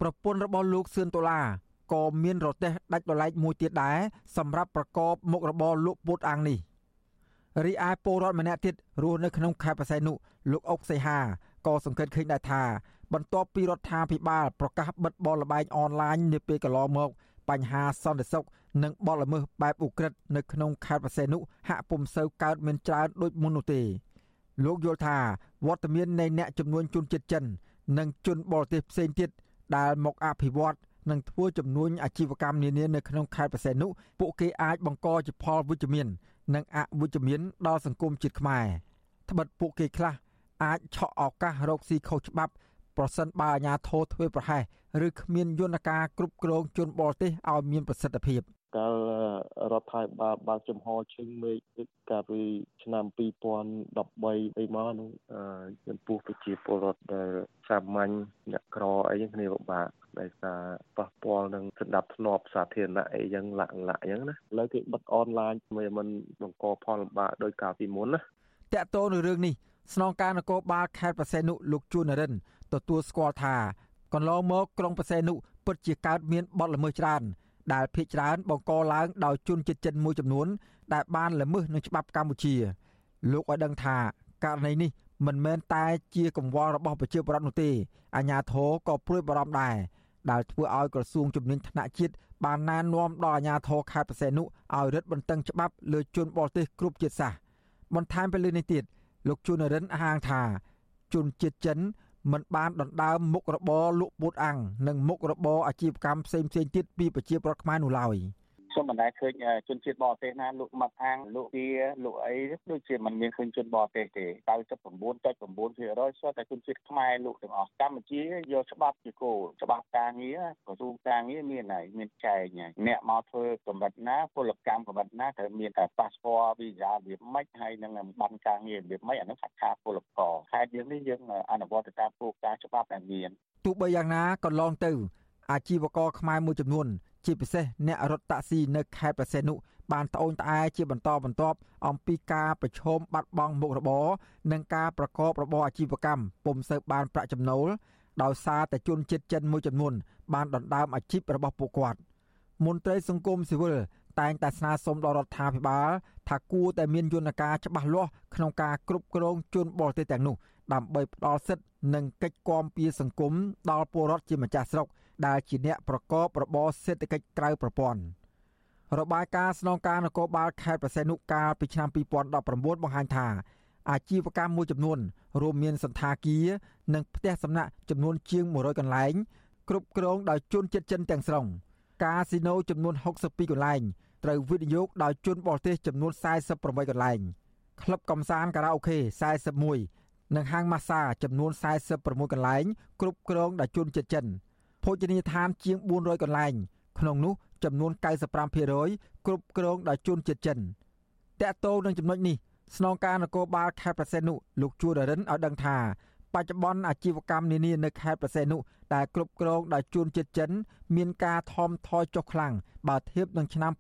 ប្រពន្ធរបស់លោកសឿនដុល្លារក៏មានរទេះដាច់ដលែកមួយទៀតដែរសម្រាប់ប្រកបមុខរបរលក់ពោតអាំងនេះរីឯពលរដ្ឋម្នាក់ទៀតរស់នៅក្នុងខេត្តបរសៃនុលោកអុកសីហាក៏សង្កេតឃើញដែរថា បន្ទាប់ពីរដ្ឋាភិបាលប្រកាសបិទបលល្បែងអនឡាញនាពេលកន្លងមក បញ្ហាសន្តិសុខនិងបទល្មើសបែបឧក្រិដ្ឋនៅក្នុងខេត្តបរសេនុហាក់ពុំសូវកើតមានច្រើនដូចមុននោះទេលោកយល់ថាវត្តមាននៃអ្នកចំនួនជនជាតិចិន និងជនបរទេសផ្សេងទៀតដែលមកអភិវឌ្ឍនិងធ្វើចំនួនអាជីវកម្មនានានៅក្នុងខេត្តបរសេនុពួកគេអាចបង្កជាផលវិជ្ជមាន និងអវិជ្ជមានដល់សង្គមជាតិខ្មែរត្បិតពួកគេខ្លះអាចឆក់ឱកាសរកស៊ីខុសច្បាប់ ប្រសិនបើអាជ្ញាធរធ្វើប្រហែសឬគ្មានយន្តការគ្រប់គ្រងជនបរទេសឲ្យមានប្រសិទ្ធភាពកាលរដ្ឋាភិបាលបើកចំហជើងមេឃកាលពីឆ្នាំ2013អីមកនោះចំពោះប្រជាពលរដ្ឋដែលសាមញ្ញអ្នកក្រអីគ្នាពិបាកដោយសារប៉ះពាល់នឹងសន្តិភាពធ្នាប់សាធារណៈអីចឹងលាក់លាក់អញ្ចឹងណាឥឡូវគេបិទអនឡាញមិនមិនបង្កផលលំបាកដោយកាលពីមុនណាតកតោនឹងរឿងនេះស្នងការនគរបាលខេត្តប្រសេនុលោកជួននរិន ទទួលស្គាល់ថាកន្លងមកក្រុងប្រសេនុពិតជាកើតមានបទល្មើសច្រើនដែលភ ieck ច្រើនបង្កឡើងដោយជនជាតិចិនមួយចំនួន ដែលបានល្មើសនឹងច្បាប់កម្ពុជា លោកឲ្យដឹងថាករណីនេះមិនមែនតែជាកង្វល់របស់ប្រជាពលរដ្ឋនោះទេអាជ្ញាធរក៏ព្រួយបារម្ភដែរដែលធ្វើឲ្យក្រសួងជំនាញថ្នាក់ជាតិបានណែនាំដល់អាជ្ញាធរខេត្តបរសេនុឲ្យរឹតបន្តឹងច្បាប់លើជនបរទេសគ្រប់ជាតិសាសន៍បន្ថែមពីលើនេះទៀតលោកជួននរិនអះអាងថាជនជាតិចិន មិនបានដណ្ដើមមុខរបរលក់ពោតអាំងនិងមុខរបរអាជីវកម្មផ្សេងៗទៀតពីប្រជាពលរដ្ឋខ្មែរនោះឡើយ។ ខ្ញុំមិនដែលឃើញជនជាតិបរទេសណាលក់មាត់អាំងលក់វាលក់អីដូចជាមិនមានឃើញជនបរទេសទេ99.9%សុទ្ធតែជនជាតិខ្មែរលក់ទាំងអស់កម្ពុជាយកច្បាប់ជាគោលច្បាប់ការងារក្រសួងការងារមានហើយមានចែងហើយអ្នកមកធ្វើកម្រិតណាពលកម្មកម្រិតណាត្រូវមានតែប៉ាសពតវីសារបៀបម៉េចហើយនឹងបានការងាររបៀបម៉េចអានោះខាត់ខាពលករខេត្តយើងនេះយើងអនុវត្តតាមគោលការណ៍ច្បាប់ដែលមានទោះបីយ៉ាងណាកន្លងទៅអាជីវករខ្មែរមួយចំនួន ជាពិសេសអ្នករត់តាក់ស៊ីនៅខេត្តប្រសេនុបានត្អូញត្អែជាបន្តបន្ទាប់អំពីការប្រឈមបាត់បង់មុខរបរនិងការប្រកបរបរអាជីវកម្មពុំសូវបានប្រាក់ចំណូលដោយសារតែជនជាតិចិនមួយចំនួនបានដណ្ដើមអាជីពរបស់ពួកគាត់មន្ត្រីសង្គមស៊ីវិលតែងតែស្នើសុំដល់រដ្ឋាភិបាលថាគួរតែមានយន្តការច្បាស់លាស់ក្នុងការគ្រប់គ្រងជនបរទេសទាំងនោះដើម្បីផ្ដល់សិទ្ធិនិងកិច្ចគាំពៀសង្គមដល់ពលរដ្ឋជាម្ចាស់ស្រុក ដែលជាអ្នកប្រកបរបរសេដ្ឋកិច្ចក្រៅប្រព័ន្ធរបាយការណ៍ស្នងការនគរបាលខេត្តប្រសេនុកាលពីឆ្នាំ2019បង្ហាញថាអាជីវកម្មមួយចំនួនរួមមានសន្តាគារនិងផ្ទះសំណាក់ចំនួនជាង100កន្លែងគ្រប់គ្រងដោយជនជាតិចិនទាំងស្រុងកាស៊ីណូចំនួន62កន្លែងត្រូវវិនិយោគដោយជនបរទេសចំនួន48កន្លែងក្លឹបកំសាន្តខារ៉ាអូខេ41និងហាងម៉ាស្សាចំនួន46កន្លែងគ្រប់គ្រងដោយជនជាតិចិន ភោជនីយដ្ឋានជាង400កន្លែង ក្នុងនោះចំនួន95%គ្រប់គ្រងដោយជនជាតិចិនតកតោនឹងចំណុចនេះស្នងការនគរបាលខេត្តប្រសេនុលោកជួររិនឲ្យដឹងថាបច្ចុប្បន្នអាជីវកម្មនានានៅខេត្តប្រសេនុដែលគ្រប់គ្រងដោយជនជាតិចិន មានការថមថយចុះខ្លាំងបើធៀបនឹងឆ្នាំ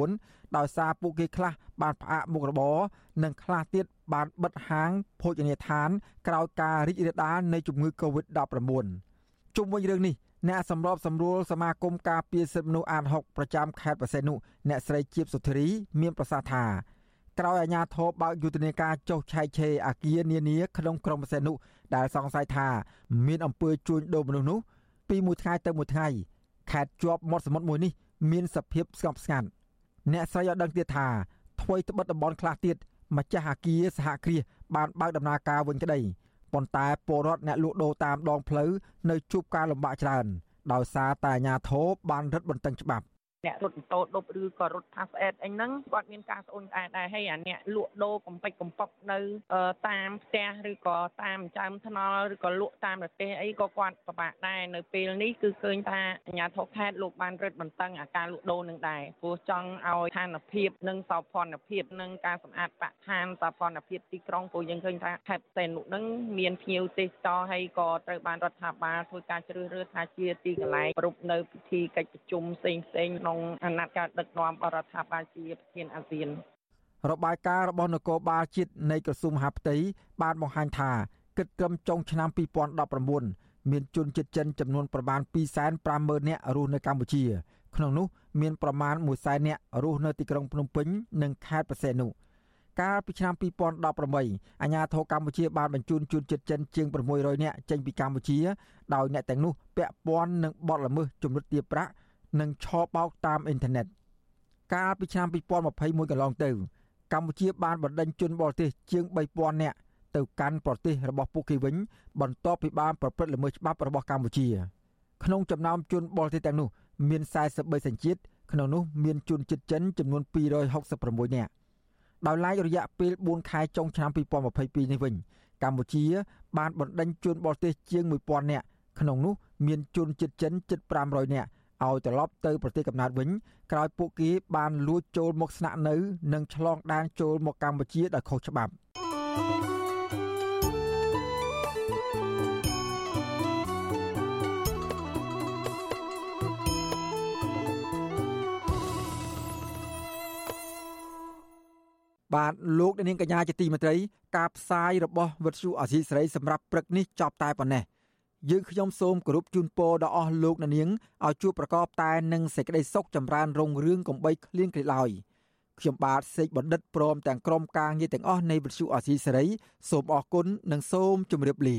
2019ដោយសារពួកគេខ្លះបានផ្អាកមុខរបរនិងខ្លះទៀតបានបិទហាងភោជនីយដ្ឋានក្រោយការរីករាលដាលនៃជំងឺ Covid-19 ជុំវិញរឿងនេះអ្នកសម្របសម្រួលសមាគមការពារសិទ្ធិមនុស្សអាត6ប្រចាំខេត្តបរសេនុអ្នកស្រីជាបសុធារី មានប្រសាសន៍ថាក្រោយអាជ្ញាធរបើកយុទ្ធនាការចុះឆែកឆេរអាគារនានាក្នុងក្រុងបរសេនុដែលសង្ស័យថាមានអំពើជួញដូរមនុស្សនោះពីមួយថ្ងៃទៅមួយថ្ងៃខេត្តជាប់មាត់សមុទ្រមួយនេះមានសភាពស្ងប់ស្ងាត់អ្នកស្រីឲ្យដឹងទៀតថាថ្មីត្បិតតំបន់ខ្លះទៀតម្ចាស់អាគារសហគ្រាសបានបើកដំណើរការវិញក្តី ប៉ុន្តែពលរដ្ឋអ្នកលក់ដូរតាមដងផ្លូវនៅជួបការលំបាកច្រើន ដោយសារតែអាជ្ញាធរបានរឹតបន្តឹងច្បាប់ អ្នករត់ម៉ូតូដប់ឬក៏រត់ផាសអេតអីហ្នឹងគាត់មានការស្អូនដែរដែរហើយអាអ្នកលក់ដូរកំពេចកំប៉ុកនៅតាមផ្ទះឬក៏តាមចើមថ្នល់ឬក៏លក់តាមប្រទេសអីក៏គាត់ពិបាកដែរនៅពេលនេះគឺឃើញថាអាជ្ញាធរខេត្តលោកបានរឹតបន្តឹងអាការលក់ដូរនឹងដែរព្រោះចង់ឲ្យឋានភាពនិងសោភ័ណភាពនិងការសម្អាតបរិស្ថានសោភ័ណភាពទីក្រុងព្រោះយើងឃើញថាខេត្តផ្សេងនោះនឹងមានភ្ញៀវទេសចរហើយក៏ត្រូវបានរដ្ឋាភិបាលធ្វើការជ្រើសរើសថាជាទីកន្លែងប្រពនៅពិធីកិច្ចប្រជុំផ្សេងផ្សេងក្នុងអាណត្តិការដឹកនាំបរដ្ឋាភិបាលជាប្រធានអាស៊ានរបាយការណ៍របស់នគរបាលជាតិនៃក្រសួងមហាផ្ទៃបានបង្ហាញថាគិតត្រឹមចុងឆ្នាំ2019មានជនជាតិចិនចំនួនប្រមាណ250,000នាក់រស់នៅកម្ពុជា ក្នុងនោះមានប្រមាណ100,000នាក់រស់នៅទីក្រុងភ្នំពេញនិងខេត្តបរសេនុកាលពីឆ្នាំ2018អាជ្ញាធរកម្ពុជាបានបញ្ជូនជនជាតិចិនជាង600នាក់ចេញពីកម្ពុជាដោយអ្នកទាំងនោះពាក់ព័ន្ធនឹងបទល្មើសជំរិតទារប្រាក់ និងឆបោកតាមអ៊ីនធឺណិតកាលពីឆ្នាំ2021កន្លងទៅ កម្ពុជាបានបណ្ដេញជនបរទេសជាង3000នាក់ទៅកាន់ប្រទេសរបស់ពួកគេវិញ បន្ទាប់ពីបានប្រព្រឹត្តល្មើសច្បាប់របស់កម្ពុជា ក្នុងចំណោមជនបរទេសទាំងនោះមាន43សញ្ជាតិក្នុងនោះមានជនជាតិចិនចំនួន266នាក់ដោយឡែករយៈពេល4ខែចុងឆ្នាំ2022នេះវិញ កម្ពុជា បានបណ្ដេញជនបរទេសជាង1000នាក់ក្នុងនោះមានជនជាតិចិនជិត500នាក់ ឲ្យត្រឡប់ទៅប្រទេសកំណើតវិញក្រោយពួកគេបានលួចចូលមកស្នាក់នៅ និងឆ្លងដែនចូលមកកម្ពុជាដោយខុសច្បាប់បាទលោកនាងកញ្ញាជាទីមេត្រី ការផ្សាយរបស់វិទ្យុអាស៊ីសេរីសម្រាប់ព្រឹកនេះចប់តែប៉ុណ្ណេះ យើងខ្ញុំសូមគោរពជូនពរដល់អស់លោកអ្នកនាងឲ្យជួបប្រកបតែនឹងសេចក្តីសុខចម្រើនរុងរឿងកំបីគ្លៀងគ្លេឡើយខ្ញុំបាទសេកបណ្ឌិតព្រមទាំងក្រុមការងារទាំងអស់នៃវិទ្យុអាស៊ីសេរីសូមអរគុណនិងសូមជម្រាបលា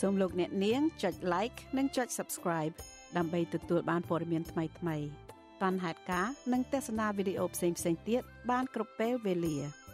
សូមលោកអ្នកនាងចុច like និងចុច subscribe ដើម្បីទទួលបានព័ត៌មានថ្មីៗតនហេតុការនិងទស្សនាវីដេអូផ្សេងៗទៀតបានគ្រប់ពេលវេលា។